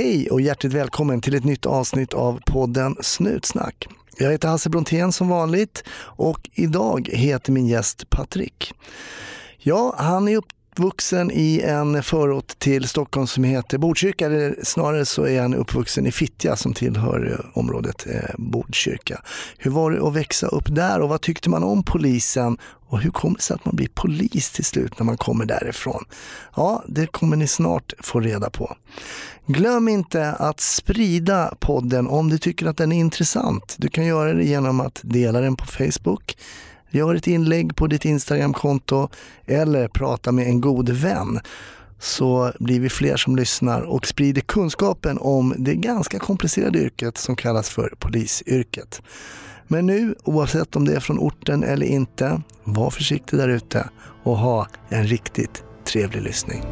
Hej och hjärtligt välkommen till ett nytt avsnitt av podden Snutsnack. Jag heter Hasse Brontén som vanligt och idag heter min gäst Patrik. Ja, han är uppvuxen i en förort till Stockholm som heter Botkyrka, eller snarare så är han uppvuxen i Fittja som tillhör eh, området eh, Botkyrka. Hur var det att växa upp där och vad tyckte man om polisen och hur kommer det sig att man blir polis till slut när man kommer därifrån? Ja, det kommer ni snart få reda på. Glöm inte att sprida podden om du tycker att den är intressant. Du kan göra det genom att dela den på Facebook, gör ett inlägg på ditt Instagramkonto eller prata med en god vän så blir vi fler som lyssnar och sprider kunskapen om det ganska komplicerade yrket som kallas för polisyrket. Men nu, oavsett om det är från orten eller inte, var försiktig där ute och ha en riktigt trevlig lyssning.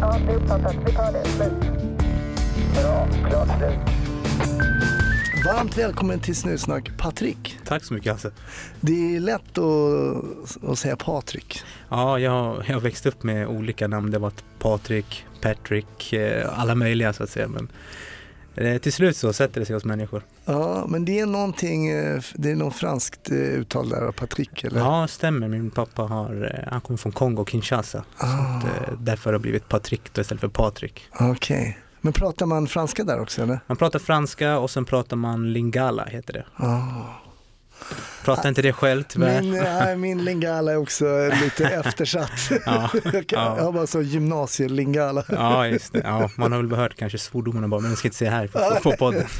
Ja, det är uppfattat. Vi tar det. Slut. Bra. Klart slut. Varmt välkommen till Snusnack Patrik. Tack så mycket Hasse. Det är lätt att, att säga Patrik. Ja, jag, jag har växt upp med olika namn. Det varit Patrik, Patrick, eh, alla möjliga så att säga. Men till slut så sätter det sig hos människor. Ja, men det är någonting, eh, det är något franskt eh, uttal där av Patrik eller? Ja, stämmer. Min pappa har, eh, han kommer från Kongo, Kinshasa. Så Ah. att, eh, därför har det blivit Patrik istället för Patrik. Okej. Men pratar man franska där också eller? Man pratar franska och sen pratar man lingala heter det. Ah. Pratar inte det själv tyvärr. Min, nej, min lingala är också lite eftersatt. Ja, jag, kan, ja. jag har bara så gymnasielingala. Ja, just det. Ja, man har väl hört kanske svordomarna bara, men jag ska inte säga här på, på podden.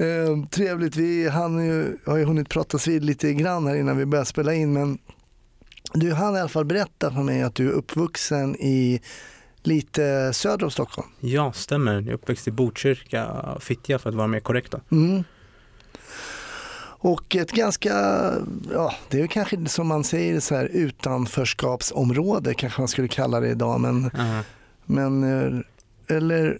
Eh, trevligt, vi ju, har ju hunnit pratas vid lite grann här innan vi började spela in men du hann i alla fall berätta för mig att du är uppvuxen i lite söder om Stockholm. Ja, stämmer. Jag är uppväxt i Botkyrka, Fittja för att vara mer korrekt då. Mm. Och ett ganska, ja det är kanske som man säger så här utanförskapsområde kanske man skulle kalla det idag men, Ja. men eh, eller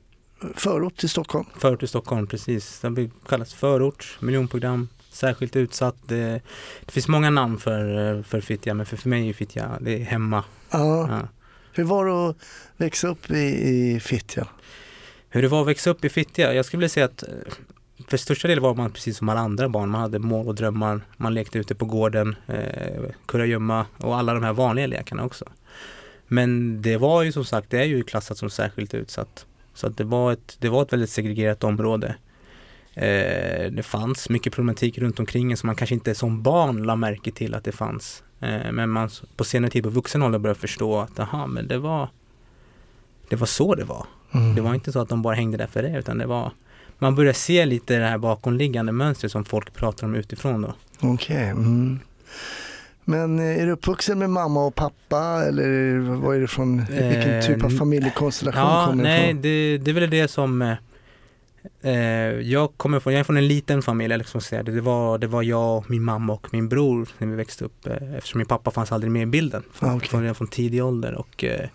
förort till Stockholm. Förort i Stockholm, precis. Det kallas förort, miljonprogram, särskilt utsatt. Det, det finns många namn för, för Fittja, men för, för mig är Fittja, det är hemma. Ja. Ja. Hur var det att växa upp i, i Fittja? Hur det var att växa upp i Fittja? Jag skulle vilja säga att eh, för största delen var man precis som alla andra barn. Man hade mål och drömmar. Man lekte ute på gården, eh, kurragömma och alla de här vanliga lekarna också. Men det var ju som sagt, det är ju klassat som särskilt utsatt. Så att det, var ett, det var ett väldigt segregerat område. Eh, det fanns mycket problematik runt omkring som man kanske inte som barn la märke till att det fanns. Eh, men man på senare tid på vuxen ålder började förstå att aha, men det var det var så det var. Mm. Det var inte så att de bara hängde där för det utan det var man börjar se lite det här bakomliggande mönstret som folk pratar om utifrån då. Okej. Mm. Men eh, är du uppvuxen med mamma och pappa eller vad är det från, vilken Eh, typ av familjekonstellation Ja, kommer du nej, ifrån? det, det är väl det som eh, eh, jag kommer från, jag är från en liten familj, eller så säga. Det, det, var, det var jag, min mamma och min bror när vi växte upp eh, eftersom min pappa fanns aldrig med i bilden från, Ah, okej. från, från tidig ålder. Och, eh,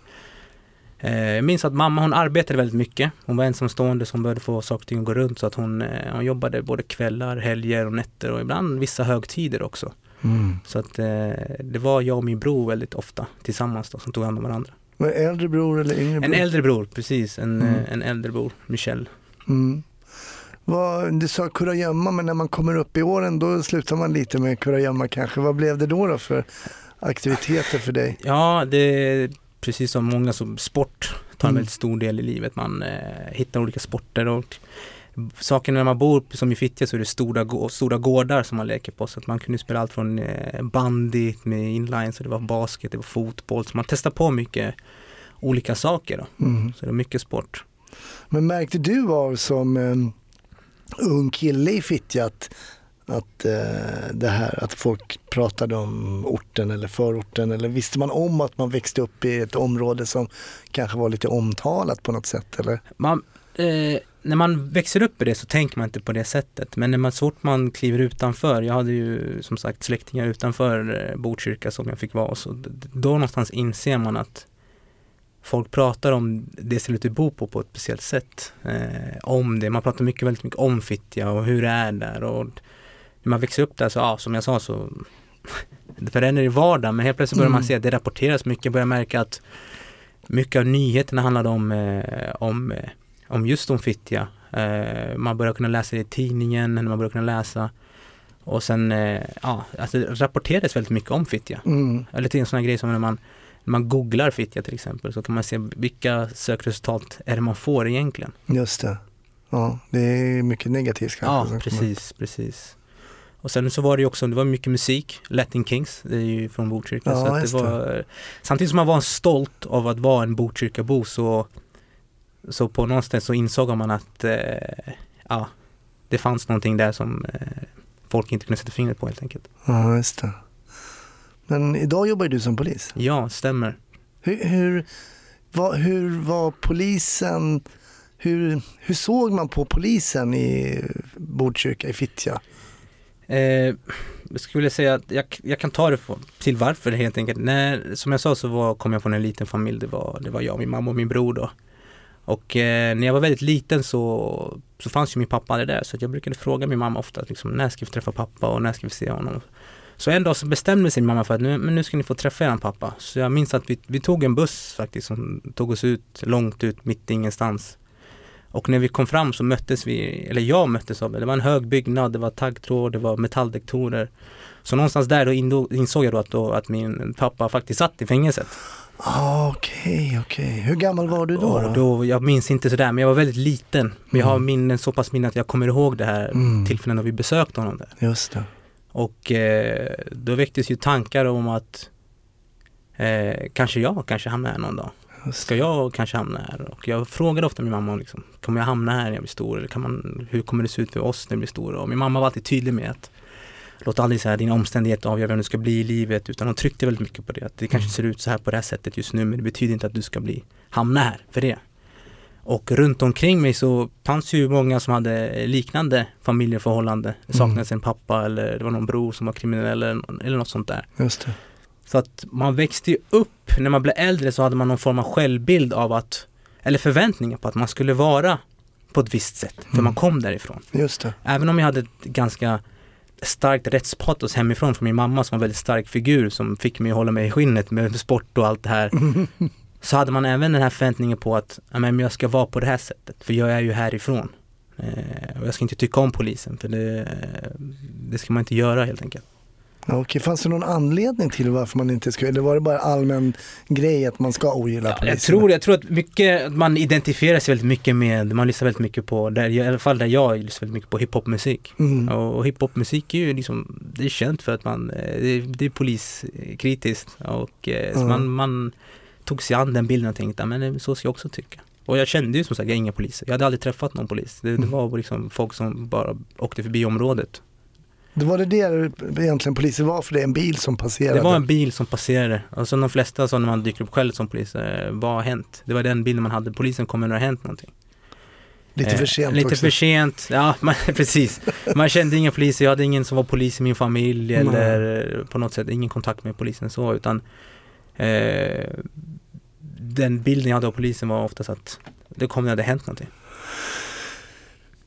jag minns att mamma hon arbetade väldigt mycket. Hon var ensamstående som behövde få saker och ting att gå runt så att hon, eh, hon jobbade både kvällar, helger och nätter och ibland vissa högtider också. Mm. Så att eh, det var jag och min bror väldigt ofta tillsammans då, som tog hand om varandra. Var det äldre bror eller yngre bror? En äldre bror, precis. En, Mm. eh, en äldre bror, Michel. Mm. Vad, du sa kurragömma men när man kommer upp i åren då slutar man lite med kurragömma kanske. Vad blev det då, då för aktiviteter för dig? Ja, det precis som många som sport tar en Mm. väldigt stor del i livet. Man eh, hittar olika sporter och saken när man bor som i Fittja så är det stora, stora gårdar som man leker på så att man kunde spela allt från eh, bandy med inline så det var basket, det var fotboll så man testar på mycket olika saker då. Mm. Så det är mycket sport. Men märkte du av som eh, ung kille i Fittja att, att, eh, det här, att folk pratade om orten eller förorten eller visste man om att man växte upp i ett område som kanske var lite omtalat på något sätt eller? Man, eh, när man växer upp i det så tänker man inte på det sättet. Men när man, så fort man kliver utanför, jag hade ju som sagt släktingar utanför eh, Botkyrka som jag fick vara och så då någonstans inser man att folk pratar om det stället du bor på på ett speciellt sätt. Eh, om det, man pratar mycket, väldigt mycket om Fittja och hur det är där och när man växer upp där så, ja som jag sa så för den är i vardagen, men helt plötsligt börjar man Mm. se att det rapporteras mycket, börjar märka att mycket av nyheterna handlade om, eh, om, eh, om just om Fittja. Eh, man börjar kunna läsa det i tidningen, man börjar kunna läsa och sen, eh, ja, alltså det rapporterades väldigt mycket om Fittja. Mm. Eller till en sån här grej som när man, när man googlar Fittja till exempel så kan man se vilka sökresultat är det man får egentligen. Just det. Ja, det är mycket negativt kanske. Ja, precis, precis. Och sen så var det ju också, det var mycket musik, Latin Kings, det är ju från Botkyrka. Ja, så det var, samtidigt som man var stolt av att vara en Botkyrkabo så, så på något sätt så insåg man att eh, ja, det fanns någonting där som eh, folk inte kunde sätta fingret på helt enkelt. Ja, just det. Men idag jobbar ju du som polis. Ja, stämmer. Hur, hur, vad, hur var polisen, hur, hur såg man på polisen i Botkyrka, i Fittja? Eh, jag skulle säga att jag, jag kan ta det för, till varför helt enkelt. När, som jag sa så var, kom jag från en liten familj. Det var, det var jag, min mamma och min bror då. Och eh, när jag var väldigt liten så, så fanns ju min pappa aldrig där. Så att jag brukade fråga min mamma ofta liksom, när ska vi träffa pappa och när ska vi se honom. Så en dag så bestämde sig min mamma för att nu, men nu ska ni få träffa er pappa. Så jag minns att vi, vi tog en buss faktiskt som tog oss ut långt ut mitt i ingenstans. Och när vi kom fram så möttes vi, eller jag möttes av det. Det var en hög byggnad, det var taggtråd, det var metalldetektorer. Så någonstans där då insåg jag då att, då att min pappa faktiskt satt i fängelset. Ah, Okej, okej. Hur gammal var du då? Då? då, jag minns inte sådär, men jag var väldigt liten. Men jag har Mm. minnen, så pass minnen att jag kommer ihåg det här Mm. tillfällen då vi besökte honom där. Just det. Och eh, då väcktes ju tankar om att eh, kanske jag kanske hamnar här någon dag. Ska jag kanske hamna här? Och jag frågade ofta min mamma liksom, kommer jag hamna här när jag blir stor? Eller kan man, hur kommer det se ut för oss när vi blir stora? Och min mamma var alltid tydlig med att låt aldrig så här, dina omständigheter avgöra vem du ska bli i livet. Utan hon tryckte väldigt mycket på det. Att det kanske Mm. ser ut så här på det här sättet just nu men det betyder inte att du ska bli, hamna här för det. Och runt omkring mig så fanns ju många som hade liknande familjeförhållande. Det Mm. saknades en pappa eller det var någon bror som var kriminell eller, eller något sånt där. Just det. Så att man växte ju upp, när man blev äldre så hade man någon form av självbild av att, eller förväntningar på att man skulle vara på ett visst sätt, för Mm. man kom därifrån. Just det. Även om jag hade ett ganska starkt rättspatos hemifrån från min mamma som var en väldigt stark figur som fick mig att hålla mig i skinnet med sport och allt det här. Så hade man även den här förväntningen på att men jag ska vara på det här sättet, för jag är ju härifrån. Eh, och jag ska inte tycka om polisen, för det, det ska man inte göra helt enkelt. Okej, fanns det någon anledning till varför man inte ska, eller var det bara allmän grej att man ska ogilla Ja, polisen? jag tror jag tror att mycket, man identifierar sig väldigt mycket med, man lyssnar väldigt mycket på, där, i alla fall där jag lyssnar väldigt mycket på hiphopmusik. Mm. Och, och hiphopmusik är ju liksom, det är känt för att man, eh, det är, det är poliskritiskt och så Ja. man, man tog sig an den bilden och tänkte, "Ja, men eh, så ska jag också tycka. Och jag kände ju som sagt, jag är inga poliser. Jag hade aldrig träffat någon polis. Det, det Mm. var liksom folk som bara åkte förbi området. Det var det det egentligen polisen var för det, en bil som passerade? Det var en bil som passerade. Och så de flesta sa när man dyker upp själv som polis, eh, vad har hänt? Det var den bilden man hade, polisen kommer när det har hänt någonting. Lite Eh, för sent Lite också. för sent, ja man, precis. Man kände ingen polis, jag hade ingen som var polis i min familj eller på något sätt ingen kontakt med polisen så utan eh, den bilden jag hade av polisen var oftast att det kom när det hade hänt någonting.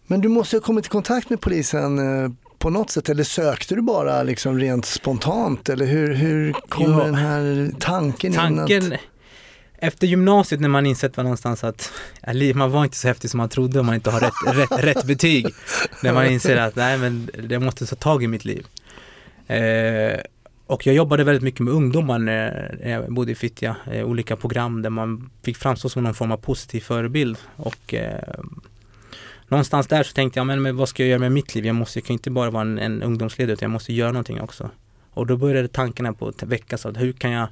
Men du måste ha kommit i kontakt med polisen eh, på något sätt eller sökte du bara liksom rent spontant eller hur, hur kom Ja. den här tanken, in Tanken, att, efter gymnasiet när man insett var någonstans att man var inte så häftig som man trodde om man inte har rätt, rätt, rätt betyg. När man inser att nej men jag måste ta tag i mitt liv. Eh, och jag jobbade väldigt mycket med ungdomar när jag bodde i Fittja. Eh, olika program där man fick framstå som någon form av positiv förebild. Och eh, någonstans där så tänkte jag, men, men vad ska jag göra med mitt liv? Jag, måste, jag kan inte bara vara en, en ungdomsledare utan jag måste göra någonting också. Och då började tankarna på att väckas av hur kan jag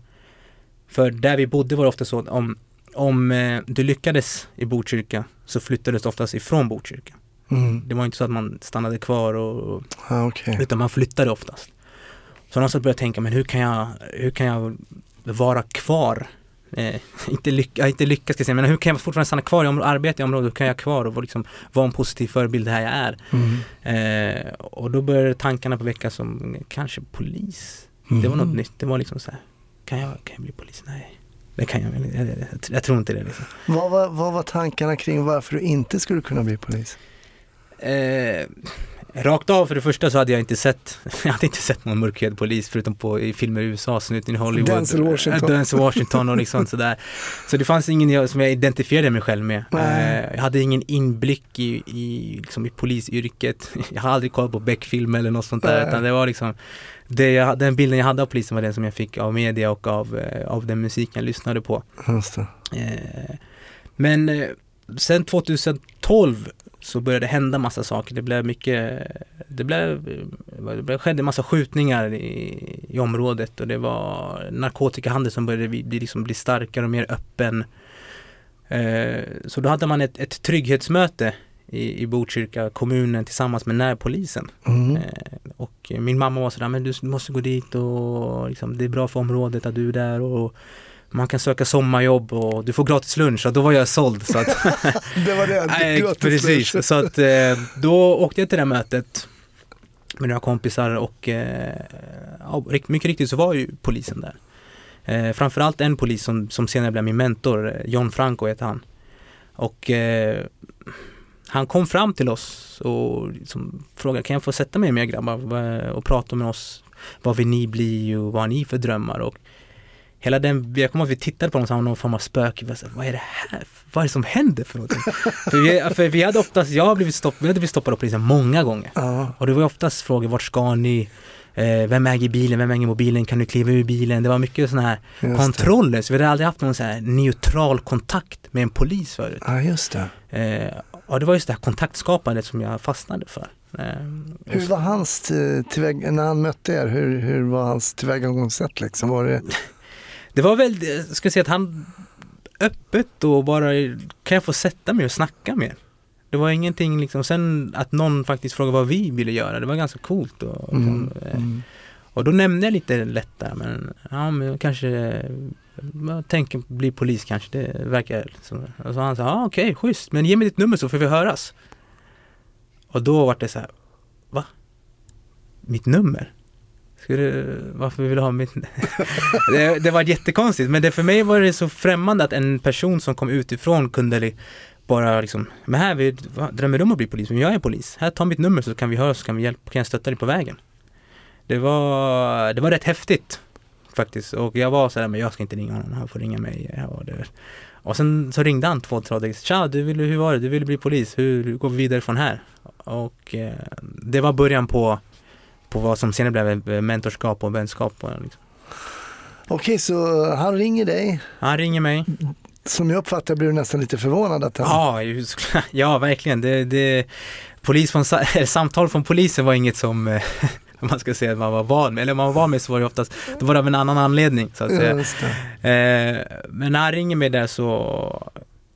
för där vi bodde var det ofta så att om, om eh, du lyckades i Botkyrka så flyttades du oftast ifrån Botkyrka. mm, Det var inte så att man stannade kvar och, ja, okej. utan man flyttade oftast. Så någonstans började jag tänka, men hur kan jag, hur kan jag vara kvar? Eh, inte, lycka, inte lyckas ska jag säga, men hur kan jag fortfarande stanna kvar i området, arbeta i området? Hur kan jag kvar och vara liksom, vara en positiv förebild här jag är? Mm. Eh, och då började tankarna på vecka som kanske polis. Det var något Mhm. nytt. Det var liksom så här, kan jag, kan jag bli polis? Nej, det kan jag väl jag, jag, jag, jag tror inte det liksom. Vad, var, vad var tankarna kring varför du inte skulle kunna bli polis? Eh, Rakt av för det första så hade jag inte sett, jag hade inte sett någon mörkhyad polis förutom på i filmer i USA, Snuten i Hollywood. Denzel Washington. Denzel Washington och liksom sådär. Så det fanns ingen jag- som jag identifierade mig själv med. Nej. Eh, Jag hade ingen inblick i, i, liksom i polisyrket. Jag har aldrig kollat på Beck-film eller något sånt där, Nej. utan det var liksom det jag, den bilden jag hade av polisen var den som jag fick av media och av, eh, av den musiken jag lyssnade på. Eh, Men sen 2012 så började det hända massa saker. Det blev mycket, det blev, det skedde massa skjutningar i, i området och det var narkotikahandel som började bli, liksom bli starkare och mer öppen. Eh, Så då hade man ett, ett trygghetsmöte i, i Botkyrka kommunen tillsammans med närpolisen. Mm. Eh, Och min mamma var sådär, men du måste gå dit och liksom, det är bra för området att du är där och man kan söka sommarjobb och du får gratis lunch och då var jag såld. Så att, Det var det. Nej, Gratis precis, lunch. så att eh, då åkte jag till det mötet med några kompisar och eh, ja, mycket riktigt så var ju polisen där. Eh, framförallt en polis som, som senare blev min mentor, John Franco heter han. Och eh, han kom fram till oss och liksom frågade, kan jag få sätta mig med er grabbar och prata med oss? Vad vill ni bli och vad har ni för drömmar? Och hela den, jag kommer ihåg att vi tittade på dem som någon form av spöke. Vi Vad är det här? Vad är det som händer för någonting? för, vi, för vi hade oftast, jag har blivit stopp, vi hade blivit stoppade av polisen många gånger. Ja, Och det var oftast frågor, vart ska ni? Eh, vem äger bilen? Vem äger mobilen? Kan du kliva ur bilen? Det var mycket sådana här just kontroller, så vi hade aldrig haft någon så här neutral kontakt med en polis förut. det. Ja, just det. Eh, och det var just det här kontaktskapandet som jag fastnade för. Eh, Hur var hans eh, tillväg- när han mötte er, hur, hur var hans tillvägagångssätt liksom? Var det, Det var väl, jag ska säga att han öppet och bara, kan jag få sätta mig och snacka med? Det var ingenting liksom, sen att någon faktiskt frågade vad vi ville göra, det var ganska coolt. Och, mm, eh, mm. och då nämnde jag lite lätt där, men ja men kanske, jag tänker bli polis kanske, det verkar som. Och så han sa, ja okej, schysst, men ge mig ditt nummer så får vi höras. Och då var det så här, va? Mitt nummer? Ska du, varför vill du ha mitt det, det var jättekonstigt, men det, för mig var det så främmande att en person som kom utifrån kunde li, bara liksom, men här, vi, vad, drömmer du om att bli polis? Men jag är polis. Här, ta mitt nummer så kan vi höra, så kan vi hjälpa, kan jag stötta dig på vägen. Det var, det var rätt häftigt faktiskt. Och jag var sådär, men jag ska inte ringa honom, han får ringa mig. Ja, Och, det, och sen så ringde han två, tre dagar Tja, du ville, hur var det? Du ville bli polis. Hur går vi vidare från här? Och eh, det var början på, på vad som senare blev eh, mentorskap och vänskap. Liksom. Okej, så han ringer dig. Han ringer mig. Som jag uppfattar blir du nästan lite förvånad att han... Ja, just, ja verkligen. Det, det, polis från, samtal från polisen var inget som eh, man ska säga att man var van med. Eller om man var van med så var det oftast, då var det av en annan anledning så att säga. Eh, men när han ringer mig där så,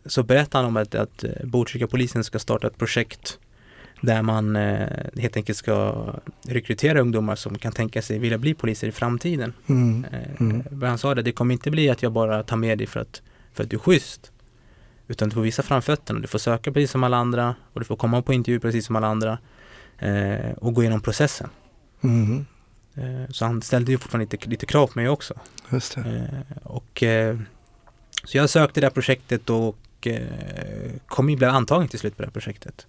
så berättar han om att, att eh, Botkyrka polisen ska starta ett projekt där man eh, helt enkelt ska rekrytera ungdomar som kan tänka sig vilja bli poliser i framtiden. Mm. Eh, Mm. men Han sa det, det kommer inte bli att jag bara tar med dig för att, för att du är schysst. Utan du får visa framfötterna, du får söka precis som alla andra och du får komma på intervju precis som alla andra eh, och gå igenom processen. Mm. Eh, så han ställde ju fortfarande lite, lite krav på mig också. Just. Eh, och, eh, så jag sökte det här projektet och eh, kom in, blev antagen till slut på det här projektet.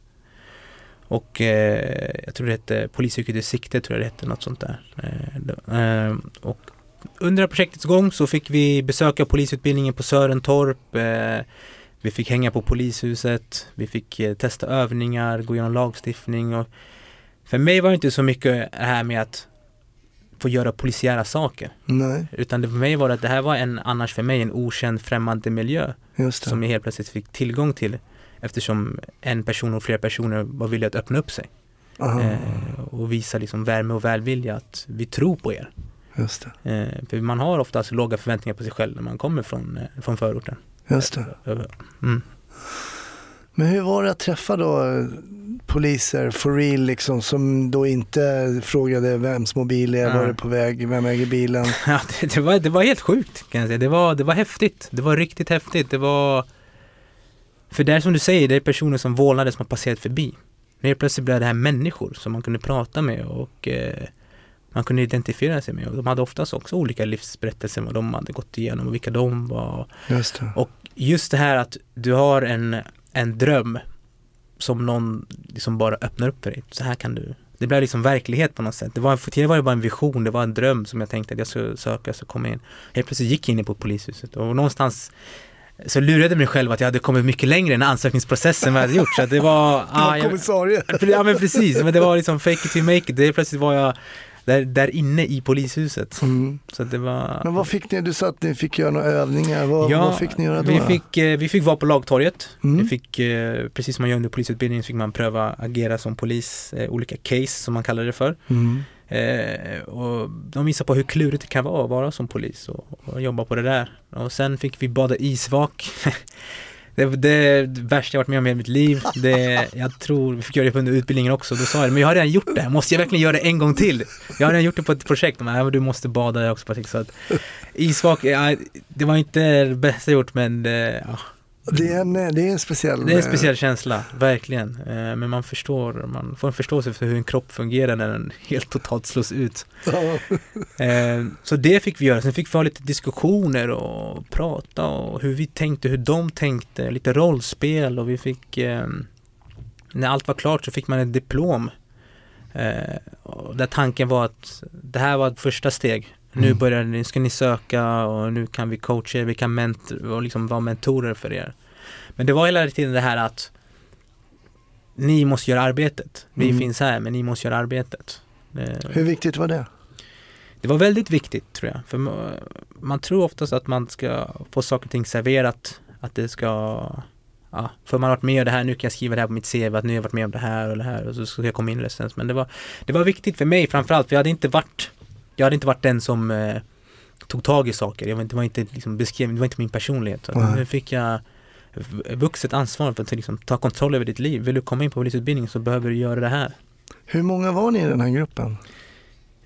Och eh, jag tror det hette Polisyrket i sikte, tror jag det hette, något sånt där. Eh, det- eh, och under projektets gång så fick vi besöka polisutbildningen på Sörentorp. Eh, vi fick hänga på polishuset, vi fick eh, testa övningar, gå igenom lagstiftning och för mig var det inte så mycket det här med att få göra polisiära saker. Nej, Utan det för mig var det att det här var en, annars för mig, en okänd främmande miljö som jag helt plötsligt fick tillgång till eftersom en person och flera personer var villiga att öppna upp sig eh, och visa liksom värme och välvilja att vi tror på er. just. Eh, för man har oftast låga förväntningar på sig själv när man kommer från, eh, från förorten. Just det. Mm. Men hur var det att träffa då eh, poliser for real liksom som då inte frågade vems mobil är, var Nej. är på väg, vem äger bilen? Ja, det, det, var, det var helt sjukt kan jag säga. Det var, det var häftigt. Det var riktigt häftigt. Det var... För det är som du säger, det är personer som vålnade som har passerat förbi. Men helt plötsligt blev det här människor som man kunde prata med och eh, man kunde identifiera sig med. Och de hade oftast också olika livsberättelser, vad de hade gått igenom och vilka de var. Just det. Och just det här att du har en, en dröm som någon liksom bara öppnar upp för dig. Så här kan du. Det blev liksom verklighet på något sätt. Det var, för tidigare var det bara en vision, det var en dröm som jag tänkte att jag skulle söka, så komma in. Helt plötsligt gick jag in på polishuset och någonstans så lurade mig själv att jag hade kommit mycket längre än ansökningsprocessen jag hade gjort. Så det var... Du var ah, jag, kommissarie. ja men precis, men det var liksom fake it till make it. Det plötsligt var jag där, där inne i polishuset. Mm. Så det var... Men vad fick ni, du sa att ni fick göra några övningar, vad, Ja, vad fick ni göra då? Vi fick, eh, vi fick vara på lagtorget. Mm. Vi fick, eh, precis som man gör under polisutbildningen, så fick man pröva agera som polis, eh, olika case som man kallar det för. Mm. Eh, och de visar på hur klurigt det kan vara att vara som polis och, och jobba på det där. Och sen fick vi bada isvak. det, det, det värsta jag varit med om i hela mitt liv. Det, jag tror, vi fick göra det under utbildningen också. Då sa jag, men jag har redan gjort det här, måste jag verkligen göra det en gång till? Jag har redan gjort det på ett projekt. De bara, men du måste bada där också Patrik. Så att, isvak, ja, det var inte det bästa jag gjort men eh, ja, det, är en, det är en speciell... det är en speciell känsla, verkligen. Eh, Men man förstår, man får en förståelse för hur en kropp fungerar när den helt totalt slås ut. Eh, Så det fick vi göra. Sen fick vi ha lite diskussioner och prata och hur vi tänkte, hur de tänkte, lite rollspel och vi fick eh, När allt var klart så fick man ett diplom. Eh, Där tanken var att det här var ett första steg. Nu Mm. börjar ni, ska ni söka och nu kan vi coacha er, vi kan mentor, och liksom vara mentorer för er. Men det var hela tiden det här att ni måste göra arbetet. Vi Mm. finns här men ni måste göra arbetet. Hur viktigt var det? det var väldigt viktigt tror jag. För ma- man tror oftast att man ska få saker och ting serverat. Att det ska, ja, för man har varit med om det här, nu kan jag skriva det här på mitt CV, att nu har jag varit med om det här och det här och så ska jag komma in i licens. Men det var, det var viktigt för mig framförallt, för jag hade inte varit, jag hade inte varit den som eh, tog tag i saker. Jag var inte, var inte liksom beskriven, det var inte min personlighet. Så nu fick jag vuxet ansvar för att liksom, ta kontroll över ditt liv. Vill du komma in på polisutbildning så behöver du göra det här. Hur många var ni i den här gruppen?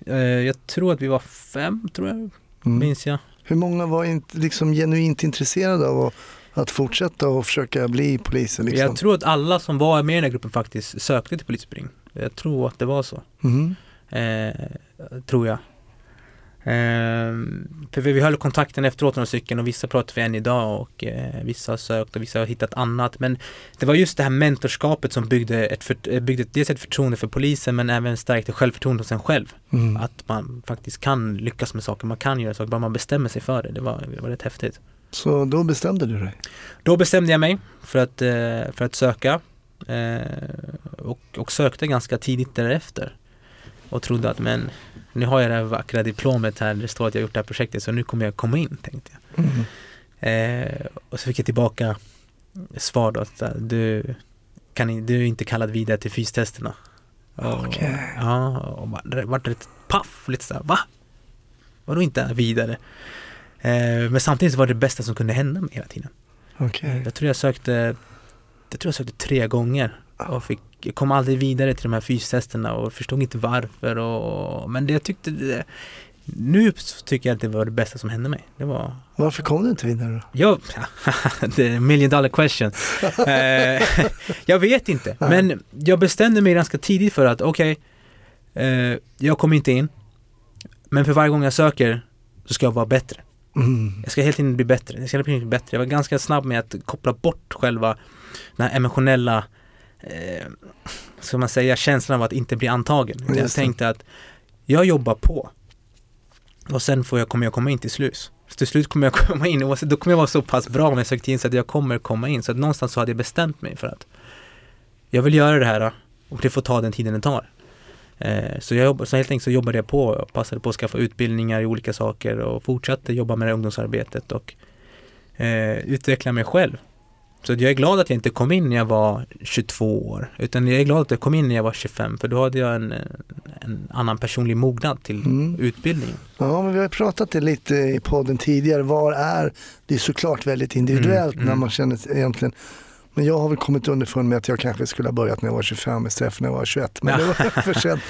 Eh, jag tror att vi var fem, tror jag, Mm. minns jag. Hur många var inte, liksom, genuint intresserade av att, att fortsätta och försöka bli poliser? Liksom? Jag tror att alla som var med i den här gruppen faktiskt sökte till polisutbildning. Jag tror att det var så. Mhm. Eh, tror jag. Eh, för vi höll kontakten efteråt några stycken och vissa pratar vi än idag och eh, vissa har sökt och vissa har hittat annat. Men det var just det här mentorskapet som byggde, ett för, eh, byggde dels ett förtroende för polisen men även stärkte självförtroendet hos en själv. Mm. Att man faktiskt kan lyckas med saker, man kan göra saker, bara man bestämmer sig för det. Det var, det var rätt häftigt. Så då bestämde du dig? Då bestämde jag mig för att, eh, för att söka och, och sökte ganska tidigt därefter och trodde att men nu har jag det här vackra diplomet här, det står att jag gjort det här projektet så nu kommer jag komma in tänkte jag. Mm. Eh, och så fick jag tillbaka svar då att eh, du, kan, du är inte kallad vidare till fystesterna. Okej. Ja, och bara- vart lite paff, lite såhär va? Vadå inte vidare? Eh, men samtidigt var det det bästa som kunde hända mig hela tiden. Okej. Jag tror jag sökte Jag tror jag sökte tre gånger och fick, jag kom aldrig vidare till de här fystesterna och förstod inte varför och Men det jag tyckte det, Nu tycker jag att det var det bästa som hände mig. Det var Varför kom du inte vidare då? jag, det är million dollar question. eh, jag vet inte, men jag bestämde mig ganska tidigt för att okej, eh, jag kommer inte in, men för varje gång jag söker så ska jag vara bättre. Mm. Jag ska hela tiden bli bättre. Jag ska bli bättre. Jag var ganska snabb med att koppla bort själva den här emotionella, eh, ska man säga, känslan av att inte bli antagen. Just jag tänkte att jag jobbar på och sen får jag, kommer jag komma in till slut. Så till slut kommer jag komma in och då kommer jag vara så pass bra om jag sökt in så att jag kommer komma in. Så att någonstans så hade jag bestämt mig för att jag vill göra det här och det får ta den tiden det tar. Eh, Så, jag så helt enkelt så jobbade jag på och passade på att skaffa utbildningar i olika saker och fortsatte jobba med det ungdomsarbetet och eh, utveckla mig själv. Så jag är glad att jag inte kom in när jag var 22 år utan jag är glad att jag kom in när jag var 25 för då hade jag en, en annan personlig mognad till Mm. utbildningen. Ja, men vi har pratat det lite i podden tidigare. Var är, det är såklart väldigt individuellt Mm, när mm. man känner egentligen men jag har väl kommit underfund med att jag kanske skulle ha börjat när jag var 25 istället för när jag var 21. Men det var för sent.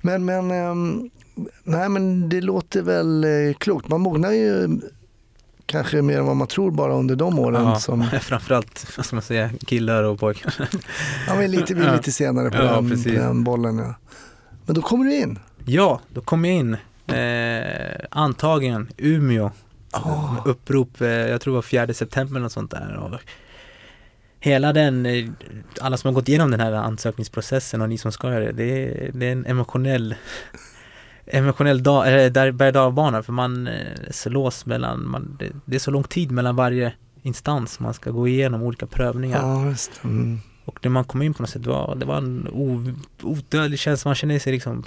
Men, men, ehm, nej, men det låter väl eh, klokt. Man mognar ju kanske mer än vad man tror bara under de åren. Ja, Som, framförallt, vad ska man säga, killar och pojkar. ja, men lite, vi är lite senare på, Ja, den, på den bollen. Ja. Men då kommer du in. Ja, då kom jag in. Eh, antagen Umeå. Ah. Upprop, eh, jag tror det var 4 september eller sånt där. Och hela den, eh, alla som har gått igenom den här ansökningsprocessen och ni som ska göra det, det är, det är en emotionell emotionell dag, eller där berg för man eh, slås mellan, man, det, det är så lång tid mellan varje instans man ska gå igenom olika prövningar. Ja, just det. Mm. Och när man kom in på något sätt, det var, det var en odödlig känsla, man känner sig liksom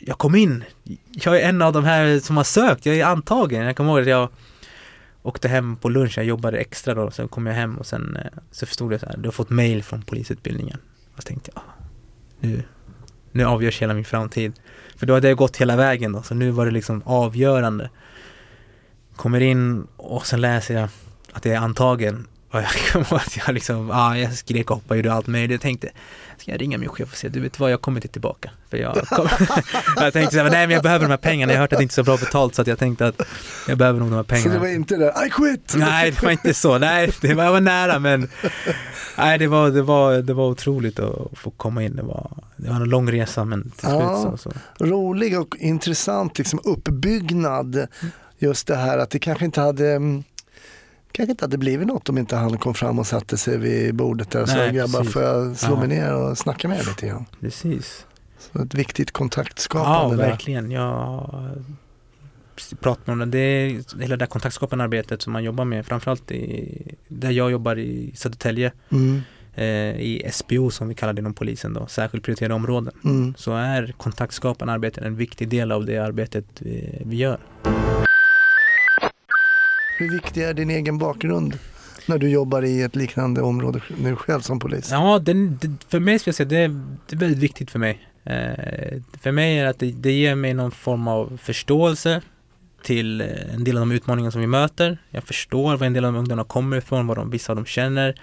Jag kom in! Jag är en av de här som har sökt, jag är antagen. Jag kommer ihåg att jag åkte hem på lunch, jag jobbade extra då, sen kom jag hem och sen eh, så förstod jag så här, du har fått mail från polisutbildningen. Och så tänkte jag, nu, nu avgörs hela min framtid. För då hade jag gått hela vägen då, så nu var det liksom avgörande. Kommer in och sen läser jag att jag är antagen. Och jag kommer ihåg att jag liksom, ja, ah, jag skrek och hoppade, och gjorde allt möjligt. Jag tänkte, ska jag ringa min chef och säga, du vet vad, jag kommer inte tillbaka. För jag, kom, jag tänkte så här, nej men jag behöver de här pengarna, jag har hört att det inte är så bra betalt så att jag tänkte att jag behöver nog de här pengarna. Så det var inte det, I quit! Nej, det var inte så, nej, det var, jag var nära men Nej, det var, det var, det var otroligt att få komma in. Det var, det var en lång resa men till slut Ja. så, så. rolig och intressant liksom, uppbyggnad. Just det här att det kanske inte hade mm, kanske inte hade blivit något om inte han kom fram och satte sig vid bordet där och sa grabbar precis. får jag slå Ja. mig ner och snacka med er lite grann. Precis. Så ett viktigt Ja, kontaktskapande där. verkligen. Jag pratar om det. Det är hela det där kontaktskapande arbetet som man jobbar med, framförallt i, där jag jobbar i Södertälje, Mm, eh, i SPO som vi kallar det inom polisen då, särskilt prioriterade områden. mm. Så är kontaktskapande arbete en viktig del av det arbetet vi, vi gör. Hur viktig är din egen bakgrund när du jobbar i ett liknande område nu själv som polis? Ja, den, för mig ska jag säga, det är, det är väldigt viktigt för mig. Eh, för mig är det att det, det ger mig någon form av förståelse till eh, en del av de utmaningar som vi möter. Jag förstår var en del av de ungdomarna kommer ifrån, vad de, vissa av dem känner.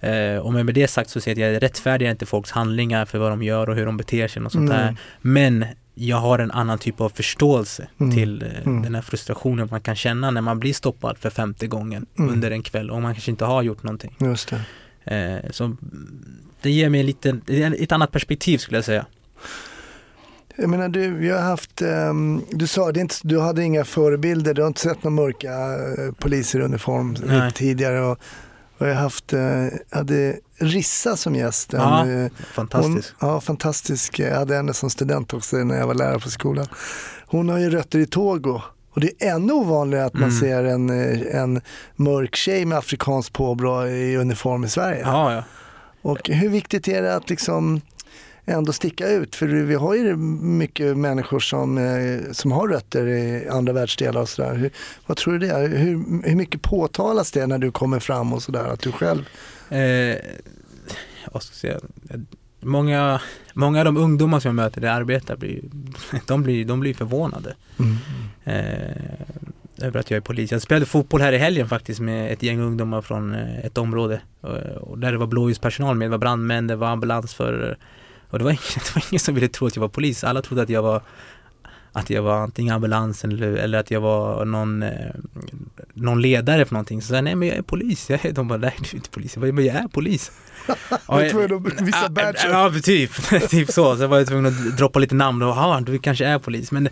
Eh, och med det sagt så säger jag att jag rättfärdigar inte folks handlingar för vad de gör och hur de beter sig och sånt där. Mm. Men jag har en annan typ av förståelse Mm. till eh, Mm. den här frustrationen man kan känna när man blir stoppad för femte gången Mm. under en kväll och man kanske inte har gjort någonting. Just det. Eh, så det ger mig en liten, ett annat perspektiv skulle jag säga. Jag menar du, jag har haft, ehm, du sa det inte, du hade inga förebilder, du har inte sett några mörka eh, poliser i uniform tidigare och, och jag har haft, eh, hade Rissa som gäst. Ja, eh, Fantastiskt. Hon, ja, fantastisk. Jag hade henne som student också när jag var lärare på skolan. Hon har ju rötter i Togo. Och det är ännu ovanligare att man Mm. ser en, eh, en mörk tjej med afrikanskt påbrå i uniform i Sverige. Ja, ja. Och hur viktigt är det att liksom ändå sticka ut? För vi har ju mycket människor som, eh, som har rötter i andra världsdelar och sådär. Vad tror du det? är? Hur, hur mycket påtalas det när du kommer fram och sådär? Att du själv... Eh, vad ska säga? Många, många av de ungdomar som jag möter där jag arbetar blir, de blir, de blir förvånade. eh, över att jag är polis. Jag spelade fotboll här i helgen faktiskt med ett gäng ungdomar från eh, ett område eh, och där det var blåljuspersonal med, det var brandmän, det var ambulansförare och det var, ingen, det var ingen som ville tro att jag var polis. Alla trodde att jag var att jag var antingen ambulansen eller, eller att jag var någon, eh, någon ledare för någonting. Så jag sa, nej men jag är polis. Jag är, de bara, nej du är inte polis. Jag bara, men jag är polis. Du är tvungen att visa Ja, badgen. Ja, typ, typ så. Så jag var jag tvungen att droppa lite namn och ja, du kanske är polis. Men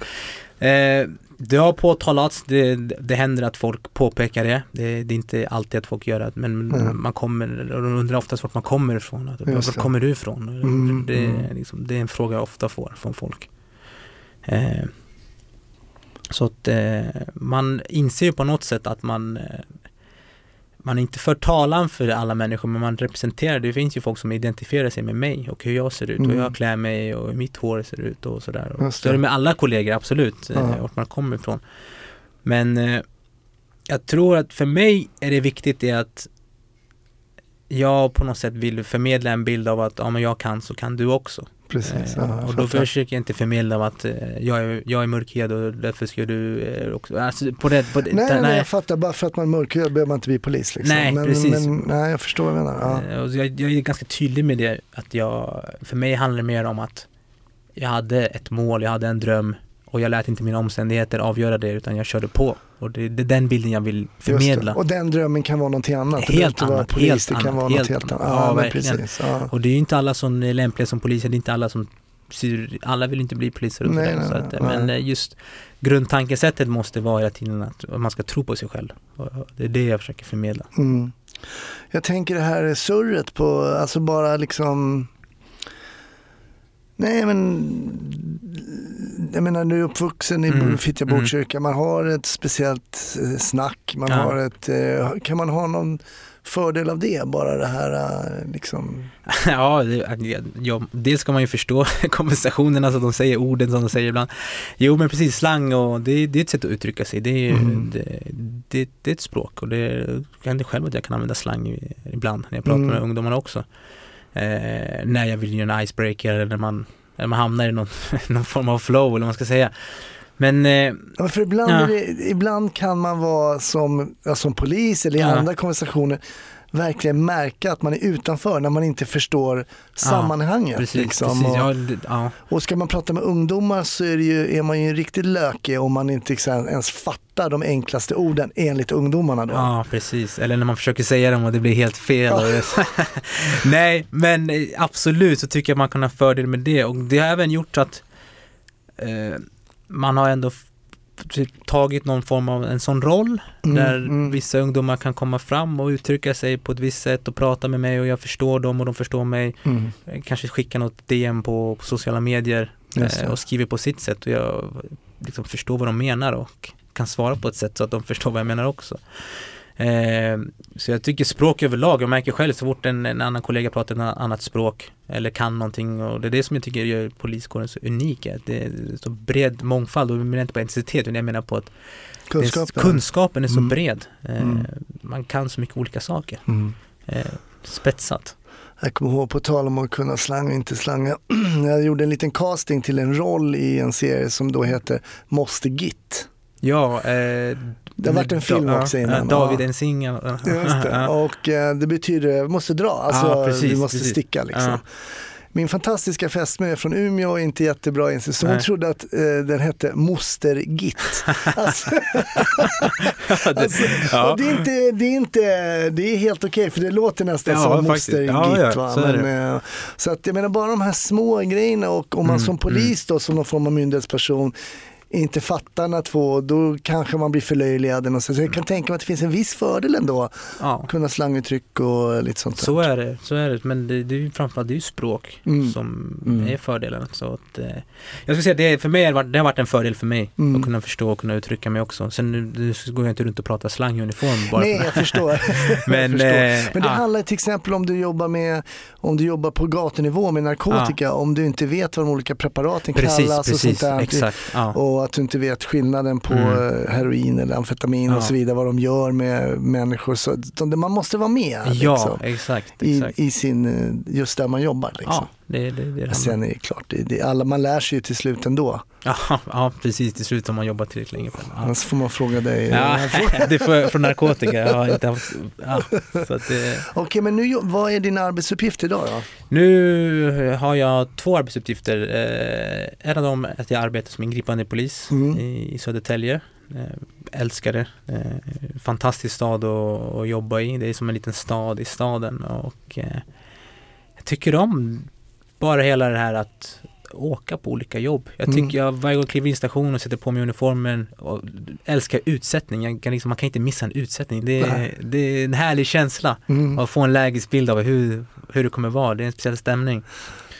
eh, det har påtalats, det, det händer att folk påpekar det. det. Det är inte alltid att folk gör det, men Mm. man kommer, och de undrar oftast vart man kommer ifrån. Att, var kommer du ifrån? Mm, det, är mm. liksom, det är en fråga jag ofta får från folk. Eh, så att eh, man inser ju på något sätt att man eh, man inte för talan för alla människor men man representerar, det finns ju folk som identifierar sig med mig och hur jag ser ut och hur Mm. jag klär mig och hur mitt hår ser ut och sådär. Och Så är det. med alla kollegor, absolut, Ja. eh, vart man kommer ifrån. Men eh, jag tror att för mig är det viktigt det att jag på något sätt vill förmedla en bild av att ja, men jag kan så kan du också. Precis. Eh, Ja, och då försöker jag inte förmedla att eh, jag, är, jag är mörkhyad och därför ska du eh, också, alltså på det, på det Nej, där- nej, jag fattar. Bara för att man är mörkhyad behöver man inte bli polis. Liksom. Nej, men, precis. Men, nej, jag förstår vad du menar. Ja. Eh, och jag, jag är ganska tydlig med det att jag, för mig handlar det mer om att jag hade ett mål, jag hade en dröm och jag lät inte mina omständigheter avgöra det utan jag körde på. Och det, det är den bilden jag vill det. förmedla. Och den drömmen kan vara någonting annat. Det Helt inte vara annat, polis, helt det kan annat, vara helt helt annat. annat. Ja, Ja, verkligen. precis. Ja. Och det är ju inte alla som är lämpliga som poliser, det är inte alla som alla vill inte bli poliser Nej, nej, Så att, nej. men eh, just grundtankesättet måste vara hela tiden att man ska tro på sig själv. Och Det är det jag försöker förmedla. Mm. Jag tänker det här surret på, alltså bara liksom Nej men, jag menar du är uppvuxen i Mm, Fittja mm. Botkyrka, man har ett speciellt eh, snack, man Ja. har ett, eh, kan man ha någon fördel av det? Bara det här eh, liksom, Ja, det, ja, dels ska man ju förstå konversationerna så att de säger orden som de säger ibland. Jo men precis, slang och det, det är ett sätt att uttrycka sig. Det är, Mm. det, det, det är ett språk och det händer själv att jag kan använda slang ibland när jag pratar Mm. med ungdomarna också. Eh, när jag vill göra en icebreaker eller när man, när man hamnar i någon, någon form av flow eller vad man ska säga. Men eh, ja, för ibland, Ja. det, ibland kan man vara som, ja, som polis eller i Ja. andra konversationer verkligen märka att man är utanför när man inte förstår sammanhanget. precis, liksom. precis ja, det, ja, Och ska man prata med ungdomar så är, ju, är man ju riktigt lökig om man inte liksom ens fattar de enklaste orden enligt ungdomarna då. Ja, precis. Eller när man försöker säga dem och det blir helt fel. Ja. Nej, men eh, absolut så tycker jag man kan ha fördel med det. Och det har även gjort att eh, man har ändå tagit någon form av en sån roll Mm, där mm. vissa ungdomar kan komma fram och uttrycka sig på ett visst sätt och prata med mig och jag förstår dem och de förstår mig. Mm. Eh, Kanske skicka något DM på, på sociala medier eh, och skriver på sitt sätt och jag liksom förstår vad de menar och kan svara på ett sätt så att de förstår vad jag menar också. Eh, så jag tycker språk överlag, jag märker själv så fort en, en annan kollega pratar ett annat språk eller kan någonting och det är det som jag tycker gör poliskåren så unik, att det är så bred mångfald och jag menar inte på etnicitet utan jag menar på att Kunskapen. kunskapen är så Mm. bred. Eh, Mm. Man kan så mycket olika saker. Mm. Eh, spetsat. Jag kommer ihåg på tal om att kunna slang och inte slanga. Jag gjorde en liten casting till en roll i en serie som då heter Måste Git. Ja, eh, Det har varit en film också innan, ja, David. Just det. Ja. Och eh, det betyder måste dra, alltså Ja, precis, vi måste precis. sticka liksom. Ja. Min fantastiska fästmö är från Umeå och inte jättebra inse, så hon trodde att eh, den hette Moster Git. Alltså, alltså, Ja. det, är inte, det, är inte, det är helt okej för det låter nästan Ja, som. Moster Git. ja, så Men, eh, så att jag menar bara de här små grejerna och om man Mm, som polis då som någon form av myndighetsperson inte fattar när två, då kanske man blir förlöjligad. eller Så så jag kan tänka mig att det finns en viss fördel ändå. Ja. Kunna slanguttryck och lite sånt. Så är det, så är det. Men det, det är ju framförallt det är ju språk Mm. som Mm. är fördelen. Så att, eh, jag skulle säga att det, för mig har det har varit en fördel för mig Mm. att kunna förstå och kunna uttrycka mig också. Sen nu, nu går jag inte runt och pratar slang i uniform bara Nej, jag förstår. Men, jag förstår. eh, Men det ja. handlar till exempel om du jobbar med, om du jobbar på gatunivå med narkotika, om du inte vet vad de olika preparaten Precis, kallas och precis, sånt där. exakt. Ja. Och att du inte vet skillnaden på Mm. eh, heroin eller amfetamin och Ja. så vidare, vad de gör med människor. Så, man måste vara med ja, liksom, exakt. i, exakt. i sin, eh, just där man jobbar. Liksom. ja, det, det, det, Sen är det klart, det, det, alla, man lär sig ju till slut ändå. Ja, ja, precis. Till slut har man jobbat tillräckligt länge. Ja. Annars får man fråga dig. Ja, det får från narkotika. Jag har inte haft, ja, så att det, Okej, men nu, vad är din arbetsuppgift idag då? Nu har jag två arbetsuppgifter. Eh, en av dem är att jag arbetar som ingripande polis Mm. i, i Södertälje. Eh, älskar det. Eh, fantastisk stad att, att jobba i. Det är som en liten stad i staden och eh, jag tycker om bara hela det här att åka på olika jobb. Jag Mm. tycker jag varje gång jag kliver in i stationen och sätter på mig uniformen och älskar utsättning. Kan liksom, man kan inte missa en utsättning. Det är, det är en härlig känsla Mm. och få en lägesbild av hur, hur det kommer vara. Det är en speciell stämning.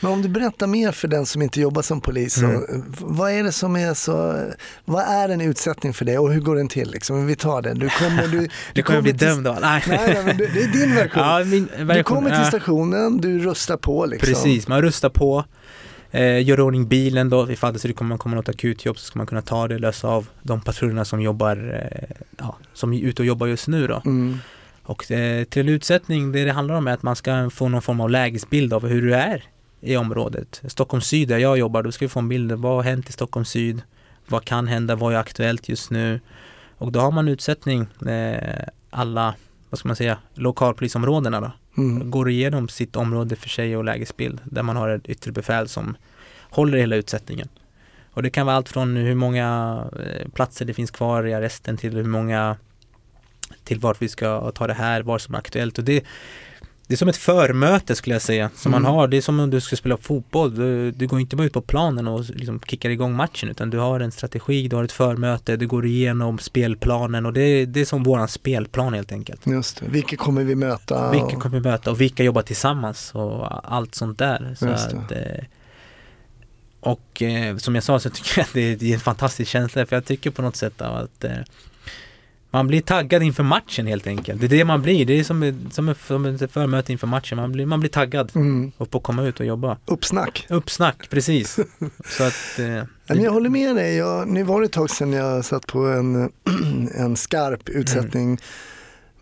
Men om du berättar mer för den som inte jobbar som polis, Mm. eh, vad är det som är så, vad är en utsättning för dig och hur går den till? Liksom? Vi tar det. Du kommer, du, du kommer bli till, dömd av. Nej. Nej, nej, det, det är din version. Ja, min du version. kommer till stationen, du rustar på liksom. Precis, man rustar på. Eh, gör ordning bilen då, ifall det kommer komma något akutjobb så ska man kunna ta det, lösa av de patrullerna som jobbar, eh, ja, som är ute och jobbar just nu då. Mm. Och eh, till utsättning, det det handlar om är att man ska få någon form av lägesbild av hur det är i området. Stockholm syd där jag jobbar, då ska vi få en bild av vad har hänt i Stockholm syd? Vad kan hända? Vad är aktuellt just nu? Och då har man utsättning, eh, alla, vad ska man säga, lokalpolisområdena då. Mm. Går igenom sitt område för sig och lägesbild där man har ett yttre befäl som håller hela utsättningen. Och det kan vara allt från hur många eh, platser det finns kvar i arresten till hur många till vart vi ska ta det här, vad som är aktuellt. Och det, det är som ett förmöte skulle jag säga, som Mm. man har. Det är som om du ska spela fotboll. Du, du går inte bara ut på planen och liksom kickar igång matchen, utan du har en strategi, du har ett förmöte, du går igenom spelplanen och det, det är som våran spelplan helt enkelt. Just det. Vilka kommer vi möta? Vilka och- kommer vi möta och vilka jobbar tillsammans och allt sånt där. Så att, eh, och eh, som jag sa så tycker jag att det är, en fantastisk känsla för jag tycker på något sätt att eh, man blir taggad inför matchen helt enkelt. Det är det man blir. Det är som, som, ett- som ett förmöte inför matchen. Man blir, man blir taggad Mm. och på att komma ut och jobba. Uppsnack. Uppsnack, precis. så att eh, men jag håller med dig. Jag, nu var det ett tag sedan jag satt på en, en skarp utsättning.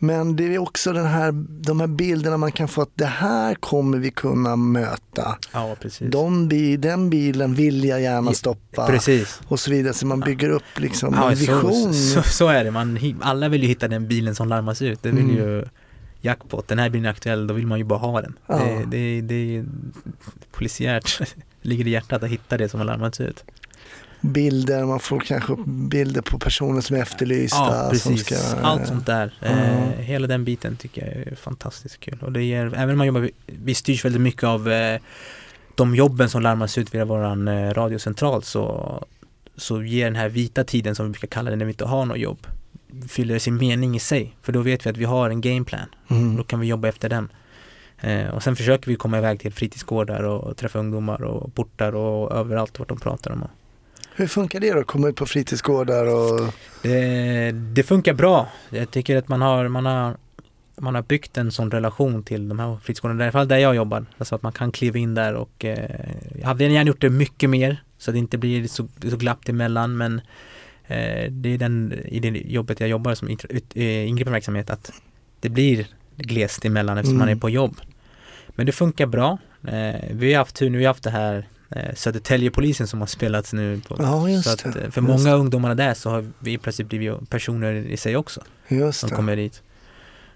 Men det är också den här, de här bilderna man kan få att det här kommer vi kunna möta. Ja, precis. De, den bilen vill jag gärna stoppa. Precis. Och så vidare. Så man bygger upp liksom Ja, en vision. så, så, så är det. Man, alla vill ju hitta den bilen som larmas ut. Det vill Mm. ju jackpot. Den här bilen är aktuell, då vill man ju bara ha den. Ja. Det, det, det är polisiärt. ligger i hjärtat att hitta det som har larmats ut. Bilder, man får kanske upp bilder på personer som är efterlysta. Ja, precis. ska, Allt sånt där. Ja. Eh, hela den biten tycker jag är fantastiskt kul. Och det ger, även om man jobbar, vi styrs väldigt mycket av eh, de jobben som larmas ut via våran eh, radiocentral så, så ger den här vita tiden som vi brukar kalla det när vi inte har något jobb fyller sin mening i sig. För då vet vi att vi har en gameplan. Mm. Då kan vi jobba efter den. Eh, och sen försöker vi komma iväg till fritidsgårdar och träffa ungdomar och portar och överallt vart de pratar om. Hur funkar det då? Komma ut på fritidsgårdar och Det, det funkar bra. Jag tycker att man har, man har man har byggt en sån relation till de här fritidsgårdarna, i alla fall där jag jobbar. Alltså att man kan kliva in där och eh, jag hade gärna gjort det mycket mer så att det inte blir så, så glapp emellan men eh, det är den, i det jobbet jag jobbar som eh, ingripande verksamhet att det blir glest emellan eftersom Mm. man är på jobb. Men det funkar bra. Eh, vi har haft tur nu, vi har haft det här eh, Södertäljepolisen som har spelats nu. På, Ja, just så att, eh, för Just många det. ungdomarna där så har vi plötsligt blivit personer i sig också just som det. kommer dit.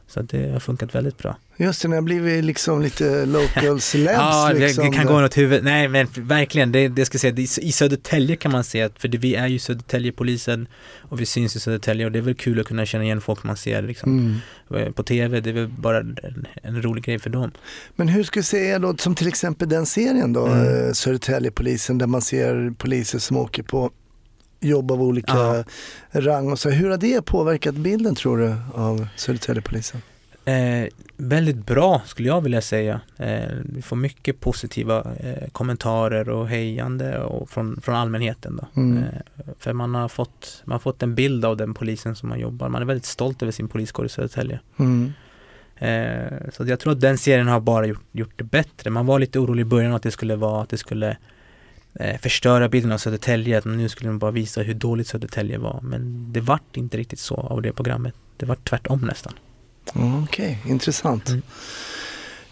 Så det har funkat väldigt bra. Just det, när jag blivit liksom lite local celebs. Ja, det, liksom. det kan gå något huvud. Nej, men verkligen, det, det ska säga, i Södertälje kan man se att, för det, vi är ju Södertäljepolisen och vi syns i Södertälje och det är väl kul att kunna känna igen folk man ser liksom, Mm. på TV. Det är väl bara en, en rolig grej för dem. Men hur skulle du säga då, som till exempel den serien då, Mm. eh, Södertäljepolisen, där man ser poliser som åker på jobb av olika Ja. rang och så. Hur har det påverkat bilden tror du av Södertäljepolisen? Eh, väldigt bra skulle jag vilja säga. Eh, vi får mycket positiva eh, kommentarer och hejande och från, från allmänheten. Då. Mm. Eh, för man har, fått, man har fått en bild av den polisen som man jobbar. Man är väldigt stolt över sin poliskår i Södertälje. Mm. Eh, så jag tror att den serien har bara gjort, gjort det bättre. Man var lite orolig i början att det skulle vara att det skulle eh, förstöra bilden av Södertälje. Att nu skulle de bara visa hur dåligt Södertälje var. Men det vart inte riktigt så av det programmet. Det var tvärtom nästan. Ja, Okej, intressant. Mm.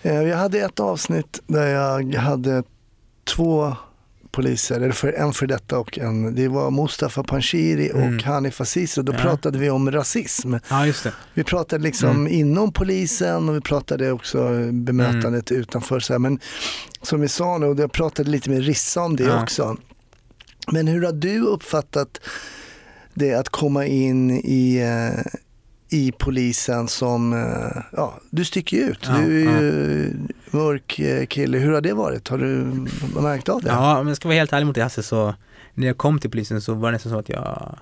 Eh, Jag hade ett avsnitt där jag hade två poliser, eller för, en för detta och en, det var Mustafa Panshiri Mm. och Hanif Azizi och då Ja. pratade vi om rasism. Ja, just det. Vi pratade liksom Mm. inom polisen och vi pratade också bemötandet utanför. Så här. Men som vi sa nu, och jag pratade lite med Rissa om det Ja. också. Men hur har du uppfattat det att komma in i, eh, i polisen som, eh, ja du sticker ut. Ja, du är ju mörk eh, kille. Hur har det varit? Har du märkt av det? Ja, men jag ska vara helt ärlig mot dig Hasse så när jag kom till polisen så var det nästan så att jag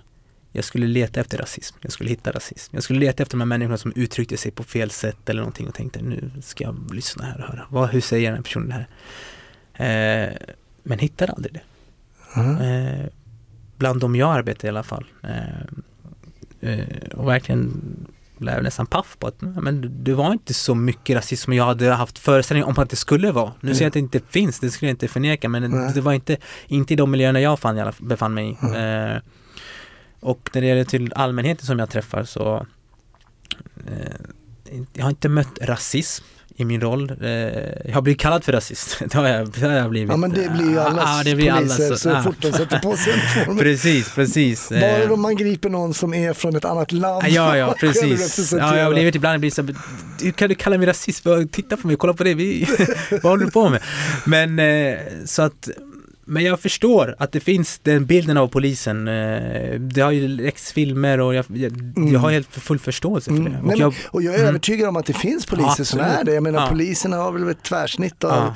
jag skulle leta efter rasism, jag skulle hitta rasism. Jag skulle leta efter de här människorna som uttryckte sig på fel sätt eller någonting och tänkte nu ska jag lyssna här och höra. Vad, hur säger den här personen här? Eh, men hittade aldrig det. Mhm. Eh, bland de jag arbetar i alla fall. Eh, eh, och verkligen blev nästan paff på att men det var inte så mycket rasism som jag hade haft föreställning om att det skulle vara. Nu Mm. säger jag att det inte finns, det skulle jag inte förneka men Nej. det var inte, inte i de miljöerna jag fann, befann mig i. Mm. Eh, och när det gäller till allmänheten som jag träffar så eh, jag har inte mött rasism i min roll. Eh, jag har blivit kallad för rasist. det, har jag, det har jag blivit. Ja men det blir ju Ja, allas ja, det blir poliser allas, så ja. fort de sätter på sig uniformen. Precis, precis. Bara Eh, om man griper någon som är från ett annat land. Ja, ja, själv precis. Ja, jag har blivit ibland blir så hur kan du kalla mig rasist? Titta på mig, kolla på det, vi, vad håller du på med? Men eh, så att men jag förstår att det finns den bilden av polisen. eh, Det har ju läckts filmer och jag, jag, jag har helt full förståelse för Mm. det. Nej, Och men, jag, och jag är Mm. övertygad om att det finns poliser som Absolut. är det. Jag menar Ja. poliserna har väl ett tvärsnitt av, ja,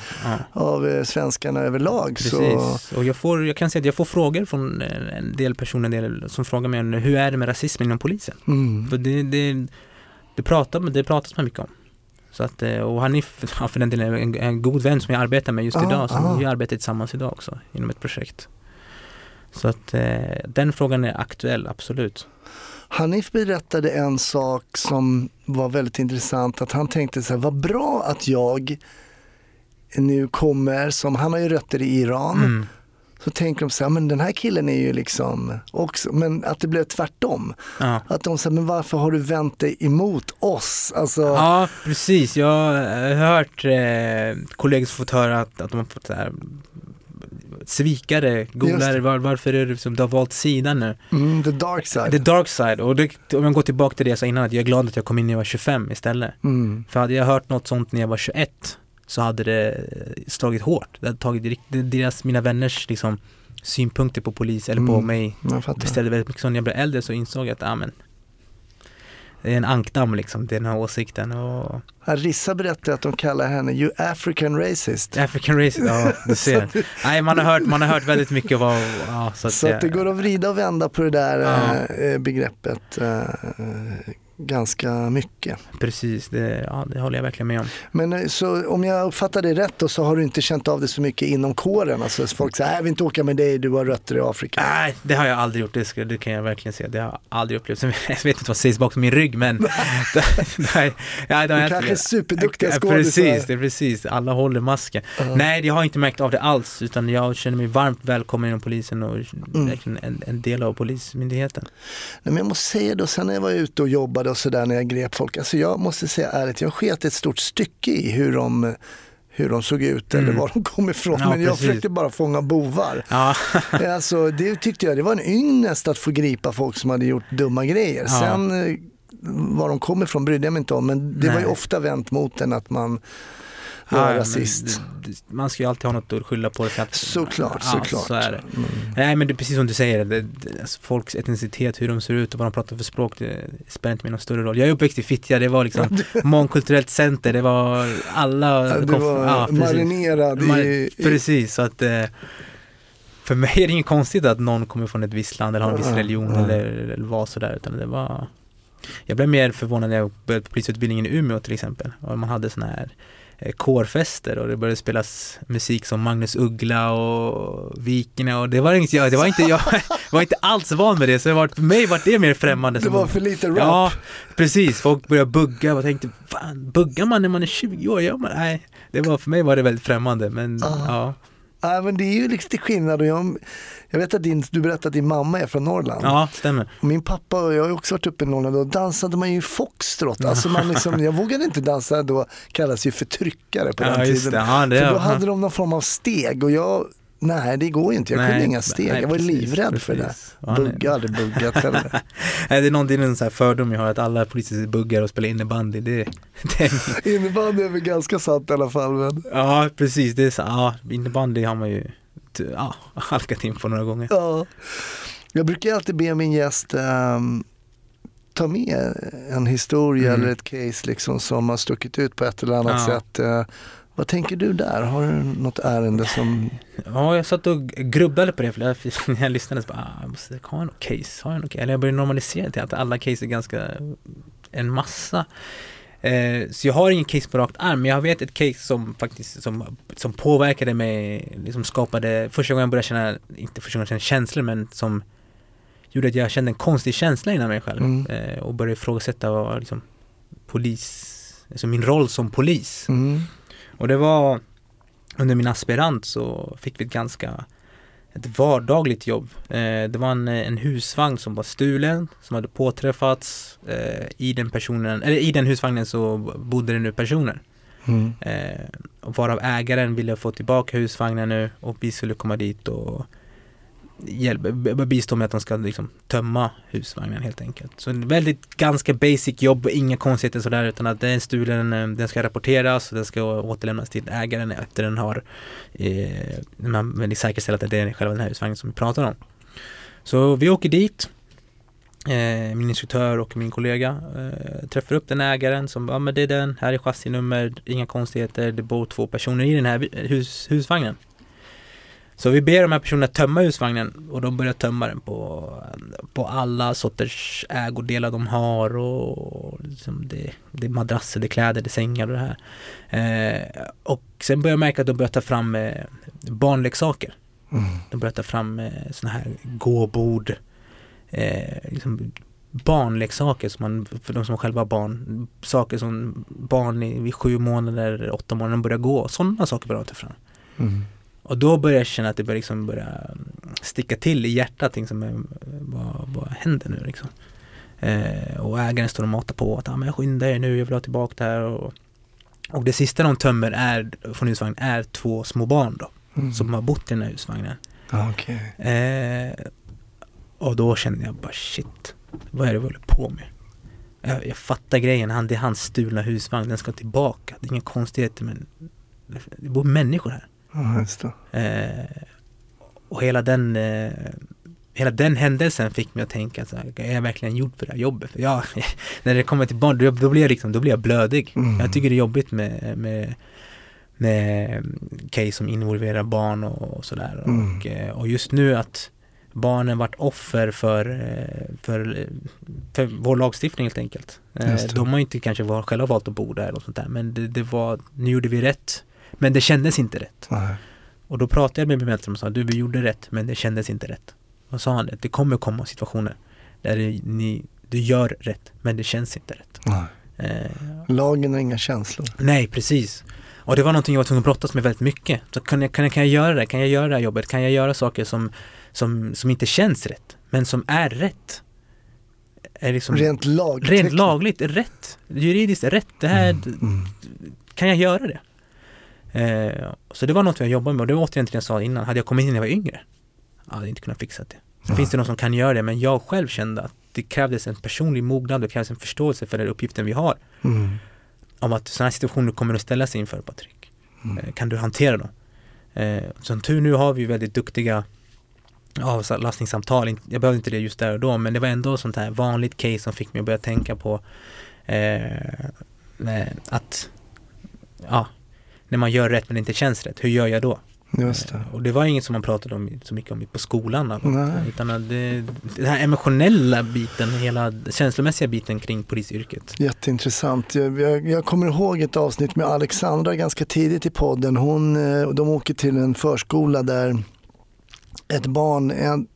ja. av eh, svenskarna överlag. Precis. Så, Och jag, får, jag kan säga att jag får frågor från eh, en del personer del, som frågar mig hur är det med rasismen inom polisen? mm. För det, det, det, pratar, det pratas man mycket om. Så att, eh, och Hanif, ja, för den delen, en, en god vän som jag arbetar med just Ah, idag. Så ah. vi arbetar tillsammans idag också inom ett projekt. Så att eh, den frågan är aktuell, absolut. Hanif berättade en sak som var väldigt intressant. Att han tänkte så här, vad bra att jag nu kommer, som han har ju rötter i Iran. Mm. Så tänker de så här, men den här killen är ju liksom också, men att det blev tvärtom. Ja. Att de säger, men varför har du vänt dig emot oss? Alltså, ja, precis. Jag har hört eh, kollegor som fått höra att, att de har fått så här, svikare, golare, var, varför är det som du har valt sida nu? mm, the dark side. The dark side, och det, om jag går tillbaka till det jag sa innan, att jag är glad att jag kom in när jag var 25 istället. Mm. För hade jag hört något sånt när jag var 21 så hade det slagit hårt. Det hade tagit deras, mina vänners liksom, synpunkter på polis eller på Mm. mig beställde väldigt mycket. Så när jag blev äldre så insåg jag att, ja men det är en ankdamm liksom, den här åsikten. Och Rissa berättade att de kallar henne you African racist. African racist, ja du ser. Nej man har hört, man har hört väldigt mycket vad, ja, så att, Så att det går att vrida och vända på det där Ja. eh, begreppet eh, ganska mycket. Precis, det, ja, det håller jag verkligen med om. Men eh, så om jag uppfattar det rätt då så har du inte känt av det så mycket inom kåren? Alltså folk säger, jag vill inte åka med dig, du har rötter i Afrika. Nej, det har jag aldrig gjort, det, ska, det kan jag verkligen säga. Det har jag aldrig upplevt. Jag vet inte vad sägs bakom min rygg men... nej, det har Du jag kanske är superduktiga skådisar. Precis, det är precis. Alla håller masken. Ja. Nej, jag har inte märkt av det alls utan jag känner mig varmt välkommen inom polisen och Mm. verkligen en, en del av polismyndigheten. Nej, men jag måste säga då, sen när jag var ute och jobbade och sådär när jag grep folk, alltså jag måste säga ärligt, jag sket ett stort stycke i hur de, hur de såg ut eller Mm. var de kom ifrån. Ja, men jag precis. försökte bara fånga bovar. Ja, Alltså, det tyckte jag, det var en ynnest att få gripa folk som hade gjort dumma grejer. Ja. Sen eh, var de kom ifrån brydde jag mig inte om, men det var ju Nej. ofta vänt mot en att man var ja, men rasist. Man ska ju alltid ha något att skylla på. Att, Såklart, ja, såklart. Så är det. Mm. Nej men det är precis som du säger, det, det, alltså, folks etnicitet, hur de ser ut och vad de pratar för språk, det spelar inte någon större roll. Jag är uppväxt i Fittja, det var liksom mångkulturellt center, det var alla... Du var ja, precis. marinerad Mar- i, i Precis, så att eh, för mig är det inget konstigt att någon kommer från ett visst land eller har en viss religion ja. eller, eller vad sådär, utan det var Jag blev mer förvånad när jag började på polisutbildningen i Umeå till exempel och man hade sådana här kårfester och det började spelas musik som Magnus Uggla och Vikerna och det var inget, jag, det var inte, jag var inte alls van med det så det var, för mig var det mer främmande. det var för lite rap. Ja, precis. Folk började bugga och tänkte, fan, buggar man när man är 20 år? Gör man? Nej, det var, för mig var det väldigt främmande, men Ah. ja. Nej, men det är ju lite skillnad. Och jag, jag vet att din, du berättade att din mamma är från Norrland. Ja, stämmer. Och Min pappa och jag har också varit uppe i Norrland och då dansade man ju foxtrot. Alltså man liksom, jag vågade inte dansa då, kallas ju för tryckare på den Ja, just tiden. det. Ja, det För då hade de någon form av steg och jag, nej det går ju inte, jag kunde Nej, inga steg. nej, jag var precis, livrädd för det. precis. Ja. Bugga, aldrig buggat heller. Nej, det är någon, det är en sån fördom jag har att alla poliser buggar och spelar innebandy. Det, det är, Innebandy är väl ganska sant i alla fall. Men, ja, precis. Det är så, ja, innebandy har man ju ja, halkat in på några gånger. ja. Jag brukar alltid be min gäst ehm, ta med en historia Mm. eller ett case liksom som har stuckit ut på ett eller annat Ja. sätt. Eh, vad tänker du där? Har du något ärende som Ja, jag satt och grubblade på det för jag, när jag lyssnade så bara, ah, jag måste ha något case, har jag något case? Eller jag började normalisera till att alla case är ganska, en massa. Eh, så jag har ingen case på rakt arm, men jag vet ett case som faktiskt, som, som påverkade mig, liksom skapade, första gången jag började känna, inte första gången jag kände känslor, men som gjorde att jag kände en konstig känsla inom mig själv. Mm. Eh, och började ifrågasätta vad liksom polis, alltså min roll som polis. Mm. Och det var under min aspirant så fick vi ett ganska ett vardagligt jobb. Eh, det var en, en husvagn som var stulen, som hade påträffats. Eh, I den personen, eller i den husvagnen så bodde det nu personer. Mm. Eh, varav ägaren ville få tillbaka husvagnen nu och vi skulle komma dit och hjälp, bistå med att de ska liksom tömma husvagnen helt enkelt. Så en väldigt ganska basic jobb, inga konstigheter sådär utan att den är stulen, eh, den ska rapporteras och den ska återlämnas till ägaren efter den har eh, man vill säkerställt att det är själva den här husvagnen som vi pratar om. Så vi åker dit Eh, min instruktör och min kollega eh, träffar upp den ägaren som, ja men det är den, här är chassinummer, inga konstigheter, det bor två personer i den här hus, husvagnen. Så vi ber de här personerna tömma husvagnen och de börjar tömma den på, på alla sorters ägodelar de har och liksom det, det är madrasser, det är kläder, det är sängar och det här. Eh, och sen börjar jag märka att de börjar ta fram eh, barnleksaker. Mm. De börjar ta fram eh, såna här gåbord, eh, liksom barnleksaker som man, för de som själva har barn, saker som barn i, vid sju månader, åtta månader börjar gå, sådana saker börjar de ta fram. Mm. Och då börjar jag känna att det börjar liksom börja sticka till i hjärtat, liksom, vad, vad händer nu liksom? Eh, och ägaren står och matar på att ah, men skynda er nu, jag vill ha tillbaka det här. Och, och det sista de tömmer är, från husvagnen är två små barn då, Mm. som har bott i den här husvagnen. Ja, okej. Eh, och då kände jag bara shit, vad är det vi håller på med? Jag, jag fattar grejen, han, det är hans stulna husvagn, den ska tillbaka. Det är inga konstigheter men det bor människor här. Ja, just det. Eh, och hela den, eh, hela den händelsen fick mig att tänka så här, är jag verkligen gjord för det här jobbet? För jag, när det kommer till barn, då, då blir jag liksom, då blir jag blödig. Mm. Jag tycker det är jobbigt med, med, med case som involverar barn och, och sådär. Mm. Och, eh, och just nu att barnen varit offer för, eh, för, för vår lagstiftning helt enkelt. Eh. De har ju inte kanske var, själva valt att bo där och sånt där, men det, det var, nu gjorde vi rätt. Men det kändes inte rätt. Nej. Och då pratade jag med bemötaren och sa du vi gjorde rätt men det kändes inte rätt. Och sa han det, det kommer komma situationer där det, ni, du gör rätt men det känns inte rätt. Nej. Eh, Lagen har inga känslor. nej precis. Och det var någonting jag var tvungen att brottas med väldigt mycket. Så kan jag, kan, jag, kan jag göra det? Kan jag göra det här jobbet? Kan jag göra saker som, som, som inte känns rätt men som är rätt? Är liksom, Rent lag. rent lagligt rätt. Juridiskt rätt. Det här, Mm. kan jag göra det? Eh, så det var något jag jobbade med och det var återigen till det jag sa innan, hade jag kommit in när jag var yngre, jag hade inte kunnat fixa det. Så finns det någon som kan göra det, men jag själv kände att det krävdes en personlig mognad, det krävdes en förståelse för den uppgiften vi har. Mm. Om att sådana här situationer kommer att ställas inför Patrik. Mm. Eh, kan du hantera dem? Eh, som tur nu har vi väldigt duktiga avlastningssamtal, jag behövde inte det just där och då, men det var ändå sånt här vanligt case som fick mig att börja tänka på eh, eh, att ja, när man gör rätt men inte känns rätt, hur gör jag då? Just det. Eh, Och det var inget som man pratade om så mycket om på skolan. alltså. Utan att det, den här emotionella biten, hela känslomässiga biten kring polisyrket. Jätteintressant. Jag, jag, jag kommer ihåg ett avsnitt med Alexandra ganska tidigt i podden. Hon, eh, de åker till en förskola där ett barn, en,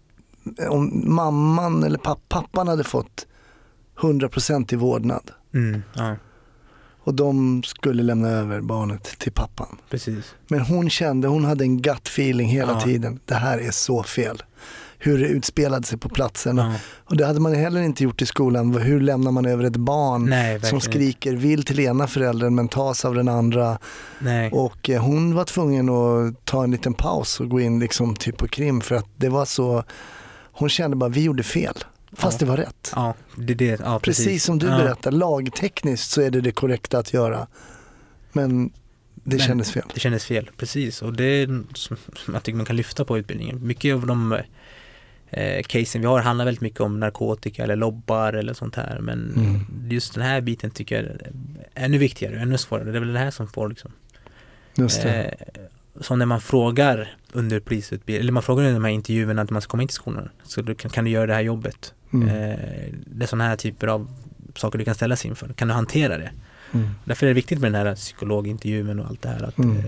om mamman eller papp, pappan hade fått 100% i vårdnad Mm, ja, och de skulle lämna över barnet till pappan. precis. Men hon kände, hon hade en gut feeling hela Ja. tiden. Det här är så fel. Hur det utspelade sig på platsen. Ja. Och det hade man heller inte gjort i skolan. Hur lämnar man över ett barn Nej, som skriker vill till ena föräldern men tas av den andra. Nej. Och eh, hon var tvungen att ta en liten paus och gå in liksom typ på krim för att det var så, hon kände bara vi gjorde fel. Fast det var rätt. Ja, det, det, ja precis. Precis som du ja. berättar, lagtekniskt så är det det korrekta att göra. Men det Men kändes fel. Det kändes fel, precis. Och det är som som jag tycker man kan lyfta på utbildningen. Mycket av de eh, casen vi har handlar väldigt mycket om narkotika eller lobbar eller sånt här. Men Mm. just den här biten tycker jag är ännu viktigare, ännu svårare. Det är väl det här som får liksom Just det. Eh, som när man frågar under polisutbildningen, eller man frågar under de här intervjuerna att man ska komma in till skolan. Så du, kan, kan du göra det här jobbet? Mm. Eh, det är sådana här typer av saker du kan ställas inför. Kan du hantera det? Mm. Därför är det viktigt med den här psykologintervjun och allt det här. Att, Mm. eh,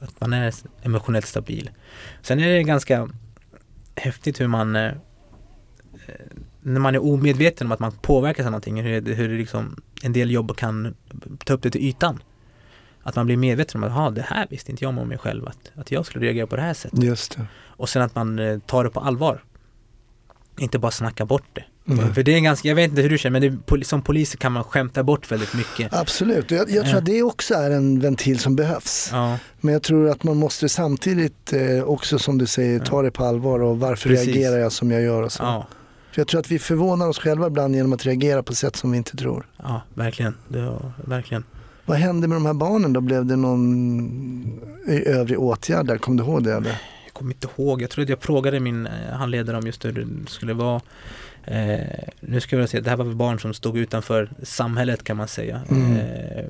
att man är emotionellt stabil. Sen är det ganska häftigt hur man eh, när man är omedveten om att man påverkas av någonting, hur, det- hur det liksom, en del jobb kan ta upp det till ytan. Att man blir medveten om att, "Jaha, det här visste inte jag om mig själv, att, att jag skulle reagera på det här sättet. Just det. Och sen att man tar det på allvar. Inte bara snacka bort det. Mm. För det är ganska, jag vet inte hur du känner, men det, som polis kan man skämta bort väldigt mycket. Absolut, jag, jag tror att det också är en ventil som behövs. Ja, Men jag tror att man måste samtidigt eh, också som du säger ta det på allvar och varför Precis. reagerar jag som jag gör och så. ja, För jag tror att vi förvånar oss själva ibland genom att reagera på sätt som vi inte tror. ja, verkligen. Var- verkligen. Vad hände med de här barnen då? Blev det någon i övrig åtgärd där? Kom du ihåg det eller? Jag kommer inte ihåg, jag tror att jag frågade min eh, handledare om just hur det skulle vara. Eh, nu ska jag säga, det här var barn som stod utanför samhället kan man säga. Mm. Eh,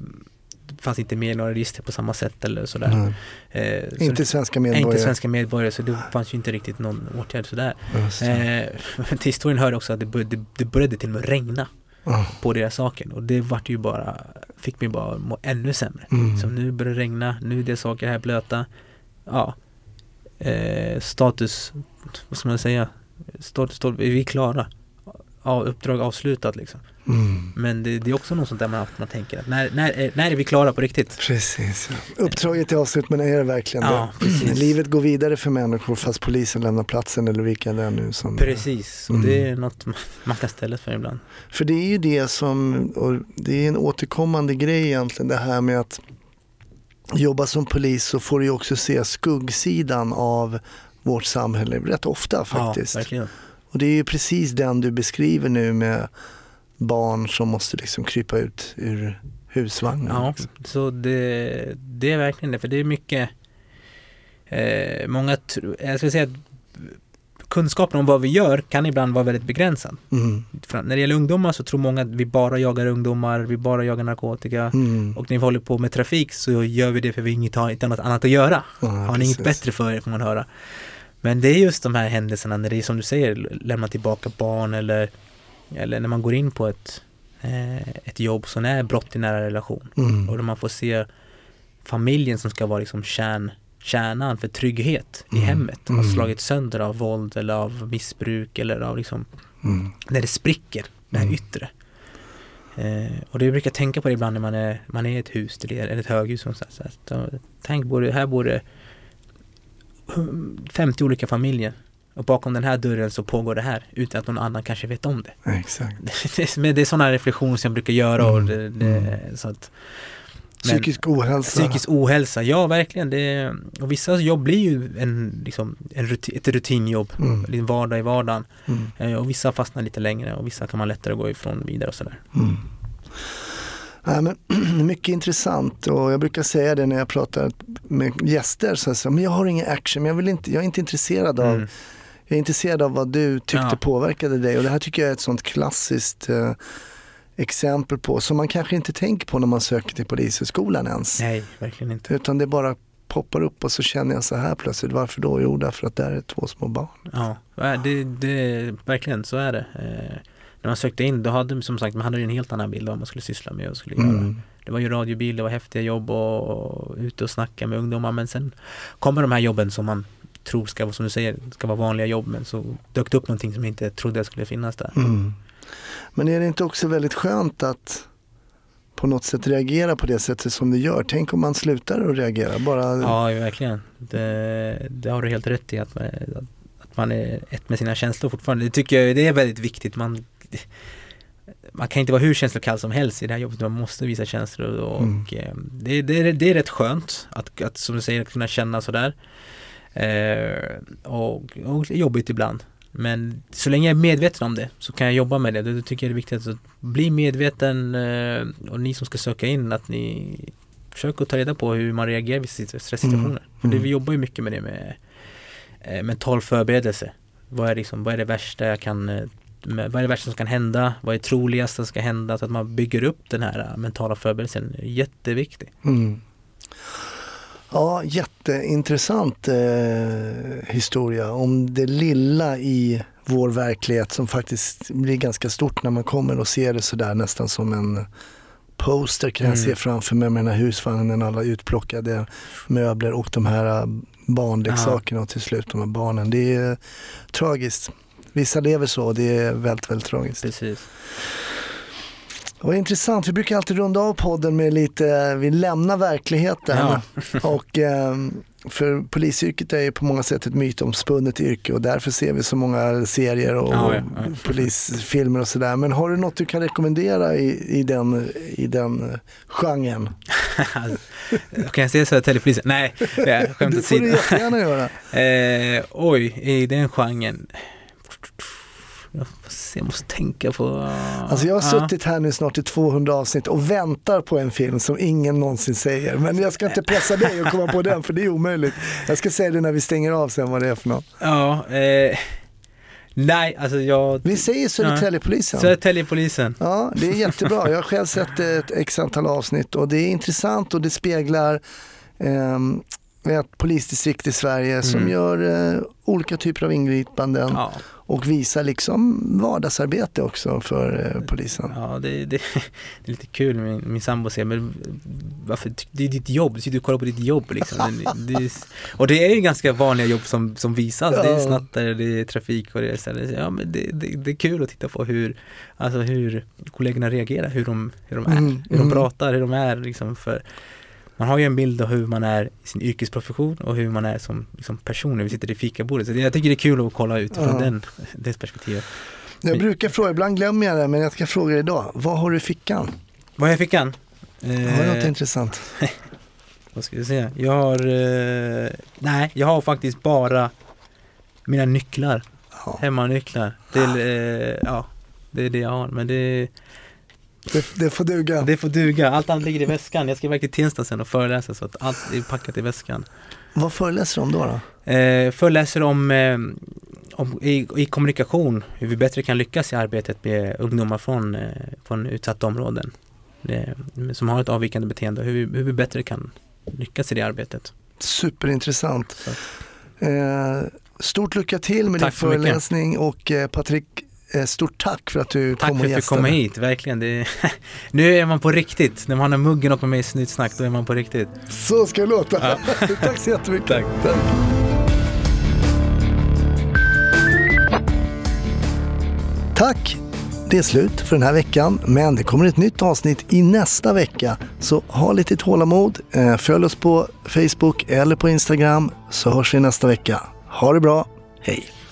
det fanns inte med i några register på samma sätt eller sådär. Nej. Eh, så Inte svenska medborgare? inte svenska medborgare så det fanns ju inte riktigt någon åtgärd sådär. Eh, till historien hör också att det började, det började till och med regna Ja. på deras saker och det vart ju bara, fick mig bara må ännu sämre. Mm. Så nu börjar det regna, nu är det saker här blöta. Ja, eh, status, vad ska man säga, status, status är vi klara? Ja, uppdrag avslutat liksom. Mm. Men det, det är också något sånt där man, man tänker att när, när, är, när är vi klara på riktigt? Precis. Uppdraget är avslut men är det verkligen Ja, det? precis. Livet går vidare för människor fast polisen lämnar platsen eller vilka det är nu som... Precis, och Mm. det är något man- kan ställa för ibland. För det är ju det som, och det är en återkommande grej egentligen det här med att jobba som polis så får du också se skuggsidan av vårt samhälle rätt ofta faktiskt. Ja, och det är ju precis den du beskriver nu med barn som måste liksom krypa ut ur husvagnen. Ja, så det, det är verkligen det, för det är mycket eh, Många, jag skulle säga att kunskapen om vad vi gör kan ibland vara väldigt begränsad. Mm. När det gäller ungdomar så tror många att vi bara jagar ungdomar, vi bara jagar narkotika. Mm. Och när vi håller på med trafik så gör vi det för vi inte har inte har något annat att göra. Ja, har ni inget bättre för er får man höra. Men det är just de här händelserna när det är som du säger, lämna tillbaka barn eller, eller när man går in på ett, eh, ett jobb som är brott i nära relation. Mm. Och där man får se familjen som ska vara liksom kärn, kärnan för trygghet i Mm. hemmet. Har Mm. slagit sönder av våld eller av missbruk eller av liksom Mm. när det spricker, det här Mm. yttre. Eh, och det brukar jag tänka på det ibland när man är, man är i ett hus eller ett höghus. Så så så här, tänk, borde, här bor det 50 olika familjer. Och bakom den här dörren så pågår det här utan att någon annan kanske vet om det. Exakt. Det är, men det är sådana reflektioner som jag brukar göra. Och det, det, Mm. så att, Psykisk ohälsa. Psykisk ohälsa, ja verkligen. Det, och vissa jobb blir ju en, liksom, en rutin, ett rutinjobb, Mm. vardag i vardagen. Mm. Eh, Och vissa fastnar lite längre och vissa kan man lättare gå ifrån vidare och sådär. Mm. Nej, men, mycket intressant och jag brukar säga det när jag pratar med gäster. Så här, men jag har ingen action, men jag, vill inte, jag är inte intresserad av Mm. Jag är intresserad av vad du tyckte Ja. påverkade dig och det här tycker jag är ett sånt klassiskt eh, exempel på som man kanske inte tänker på när man söker till polishögskolan ens. Nej, verkligen inte. Utan det bara poppar upp och så känner jag så här plötsligt. Varför då? Jo, därför att där är två små barn. Ja, det, det, verkligen så är det. Eh, när man sökte in, då hade som sagt, man hade en helt annan bild av vad man skulle syssla med och skulle göra. Mm. Det var ju radiobil, det var häftiga jobb och, och ute och snacka med ungdomar men sen kommer de här jobben som man tror ska vara, som du säger, ska vara vanliga jobb men så dök det upp någonting som jag inte trodde skulle finnas där. Mm. Men är det inte också väldigt skönt att på något sätt reagera på det sättet som du gör? Tänk om man slutar att reagera, bara Ja, verkligen. Det, det har du helt rätt i att man, att man är ett med sina känslor fortfarande. Det tycker jag det är väldigt viktigt. Man, man kan inte vara hur känslokall som helst i det här jobbet. Man måste visa känslor och Mm. eh, det, det, det är rätt skönt att, att som du säger kunna känna sådär. Eh, och, och jobbigt ibland. Men så länge jag är medveten om det så kan jag jobba med det. Det tycker jag är viktigt att bli medveten eh, och ni som ska söka in att ni försöker ta reda på hur man reagerar vid stresssituationer. Mm. För det, Mm. vi jobbar ju mycket med det med eh, mental förberedelse. Vad är, liksom, vad är det värsta jag kan eh, vad är det värsta som kan hända? Vad är troligast som ska hända? Så att man bygger upp den här mentala förberedelsen. Jätteviktig. Mm. Ja, jätteintressant eh, historia om det lilla i vår verklighet som faktiskt blir ganska stort när man kommer och ser det sådär nästan som en poster kan jag Mm. se framför mig med den här husvagnen, alla utplockade möbler och de här eh, barnleksakerna och till slut de här barnen. Det är tragiskt. Vissa lever så och det är väldigt, väldigt tragiskt. Precis. Vad intressant, vi brukar alltid runda av podden med lite, vi lämnar verkligheten Ja. och eh, för polisyrket är ju på många sätt ett mytomspunnet yrke och därför ser vi så många serier och Ja, ja, polisfilmer och sådär. Men har du något du kan rekommendera i, i, den, i den eh, genren? kan jag säga Södertäljepolisen? Nej, ja, skämt Det åt får du jättegärna göra. Eh, oj, i den genren. Se, jag måste tänka på... Alltså jag har Ja. suttit här nu snart i 200 avsnitt och väntar på en film som ingen någonsin säger. Men jag ska inte pressa dig att komma på den för det är omöjligt. Jag ska säga det när vi stänger av sen vad det är för något. Ja, eh, nej, alltså jag... Vi säger Södertäljepolisen. Södertäljepolisen. Ja, det är jättebra. Jag har själv sett ett x antal avsnitt och det är intressant och det speglar ehm, ett polisdistrikt i Sverige som Mm. gör eh, olika typer av ingripanden Ja, och visar liksom vardagsarbete också för eh, polisen. ja det, det, det är lite kul, min, min sambo säger, men varför, det är ditt jobb, du sitter och kollar på ditt jobb liksom. Det, det, är- och det är ju ganska vanliga jobb som, som visas, det är Ja. snattare, det är trafik och det är så ja men det, det, det är kul att titta på hur, alltså hur kollegorna reagerar, hur de, hur de är, Mm, hur de mm. pratar, hur de är liksom för man har ju en bild av hur man är i sin yrkesprofession och hur man är som, som person när vi sitter i fikabordet. Så det, jag tycker det är kul att kolla utifrån Ja. den, det perspektivet. Jag brukar fråga, ibland glömmer jag det, men jag ska fråga dig idag. Vad har du i fickan? Vad har jag i fickan? Har du något Eh, intressant? vad ska vi säga? Jag har, eh, nej, jag har faktiskt bara mina nycklar, Ja, hemmanycklar. Till, eh, ja, det är det jag har. Men det, det, det får duga. det får duga. Allt annat ligger i väskan. Jag ska iväg till Tensta sen och föreläsa så att allt är packat i väskan. Vad föreläser du om då? då? Eh, föreläser om, eh, om i, i kommunikation, hur vi bättre kan lyckas i arbetet med ungdomar från, eh, från utsatta områden. Som har ett avvikande beteende, hur vi, hur vi bättre kan lyckas i det arbetet. Superintressant. Eh, stort lycka till med din Tack mycket. föreläsning och eh, Patrik, stort tack för att du Tack kom för och att jag fick komma gästade. hit, verkligen. Är, nu är man på riktigt. När man har muggen och med i Snytsnack, då är man på riktigt. Så ska det låta. tack så jättemycket. Tack. Tack! Det är slut för den här veckan, men det kommer ett nytt avsnitt i nästa vecka. Så ha lite tålamod, eh, följ oss på Facebook eller på Instagram så hörs vi nästa vecka. Ha det bra, hej!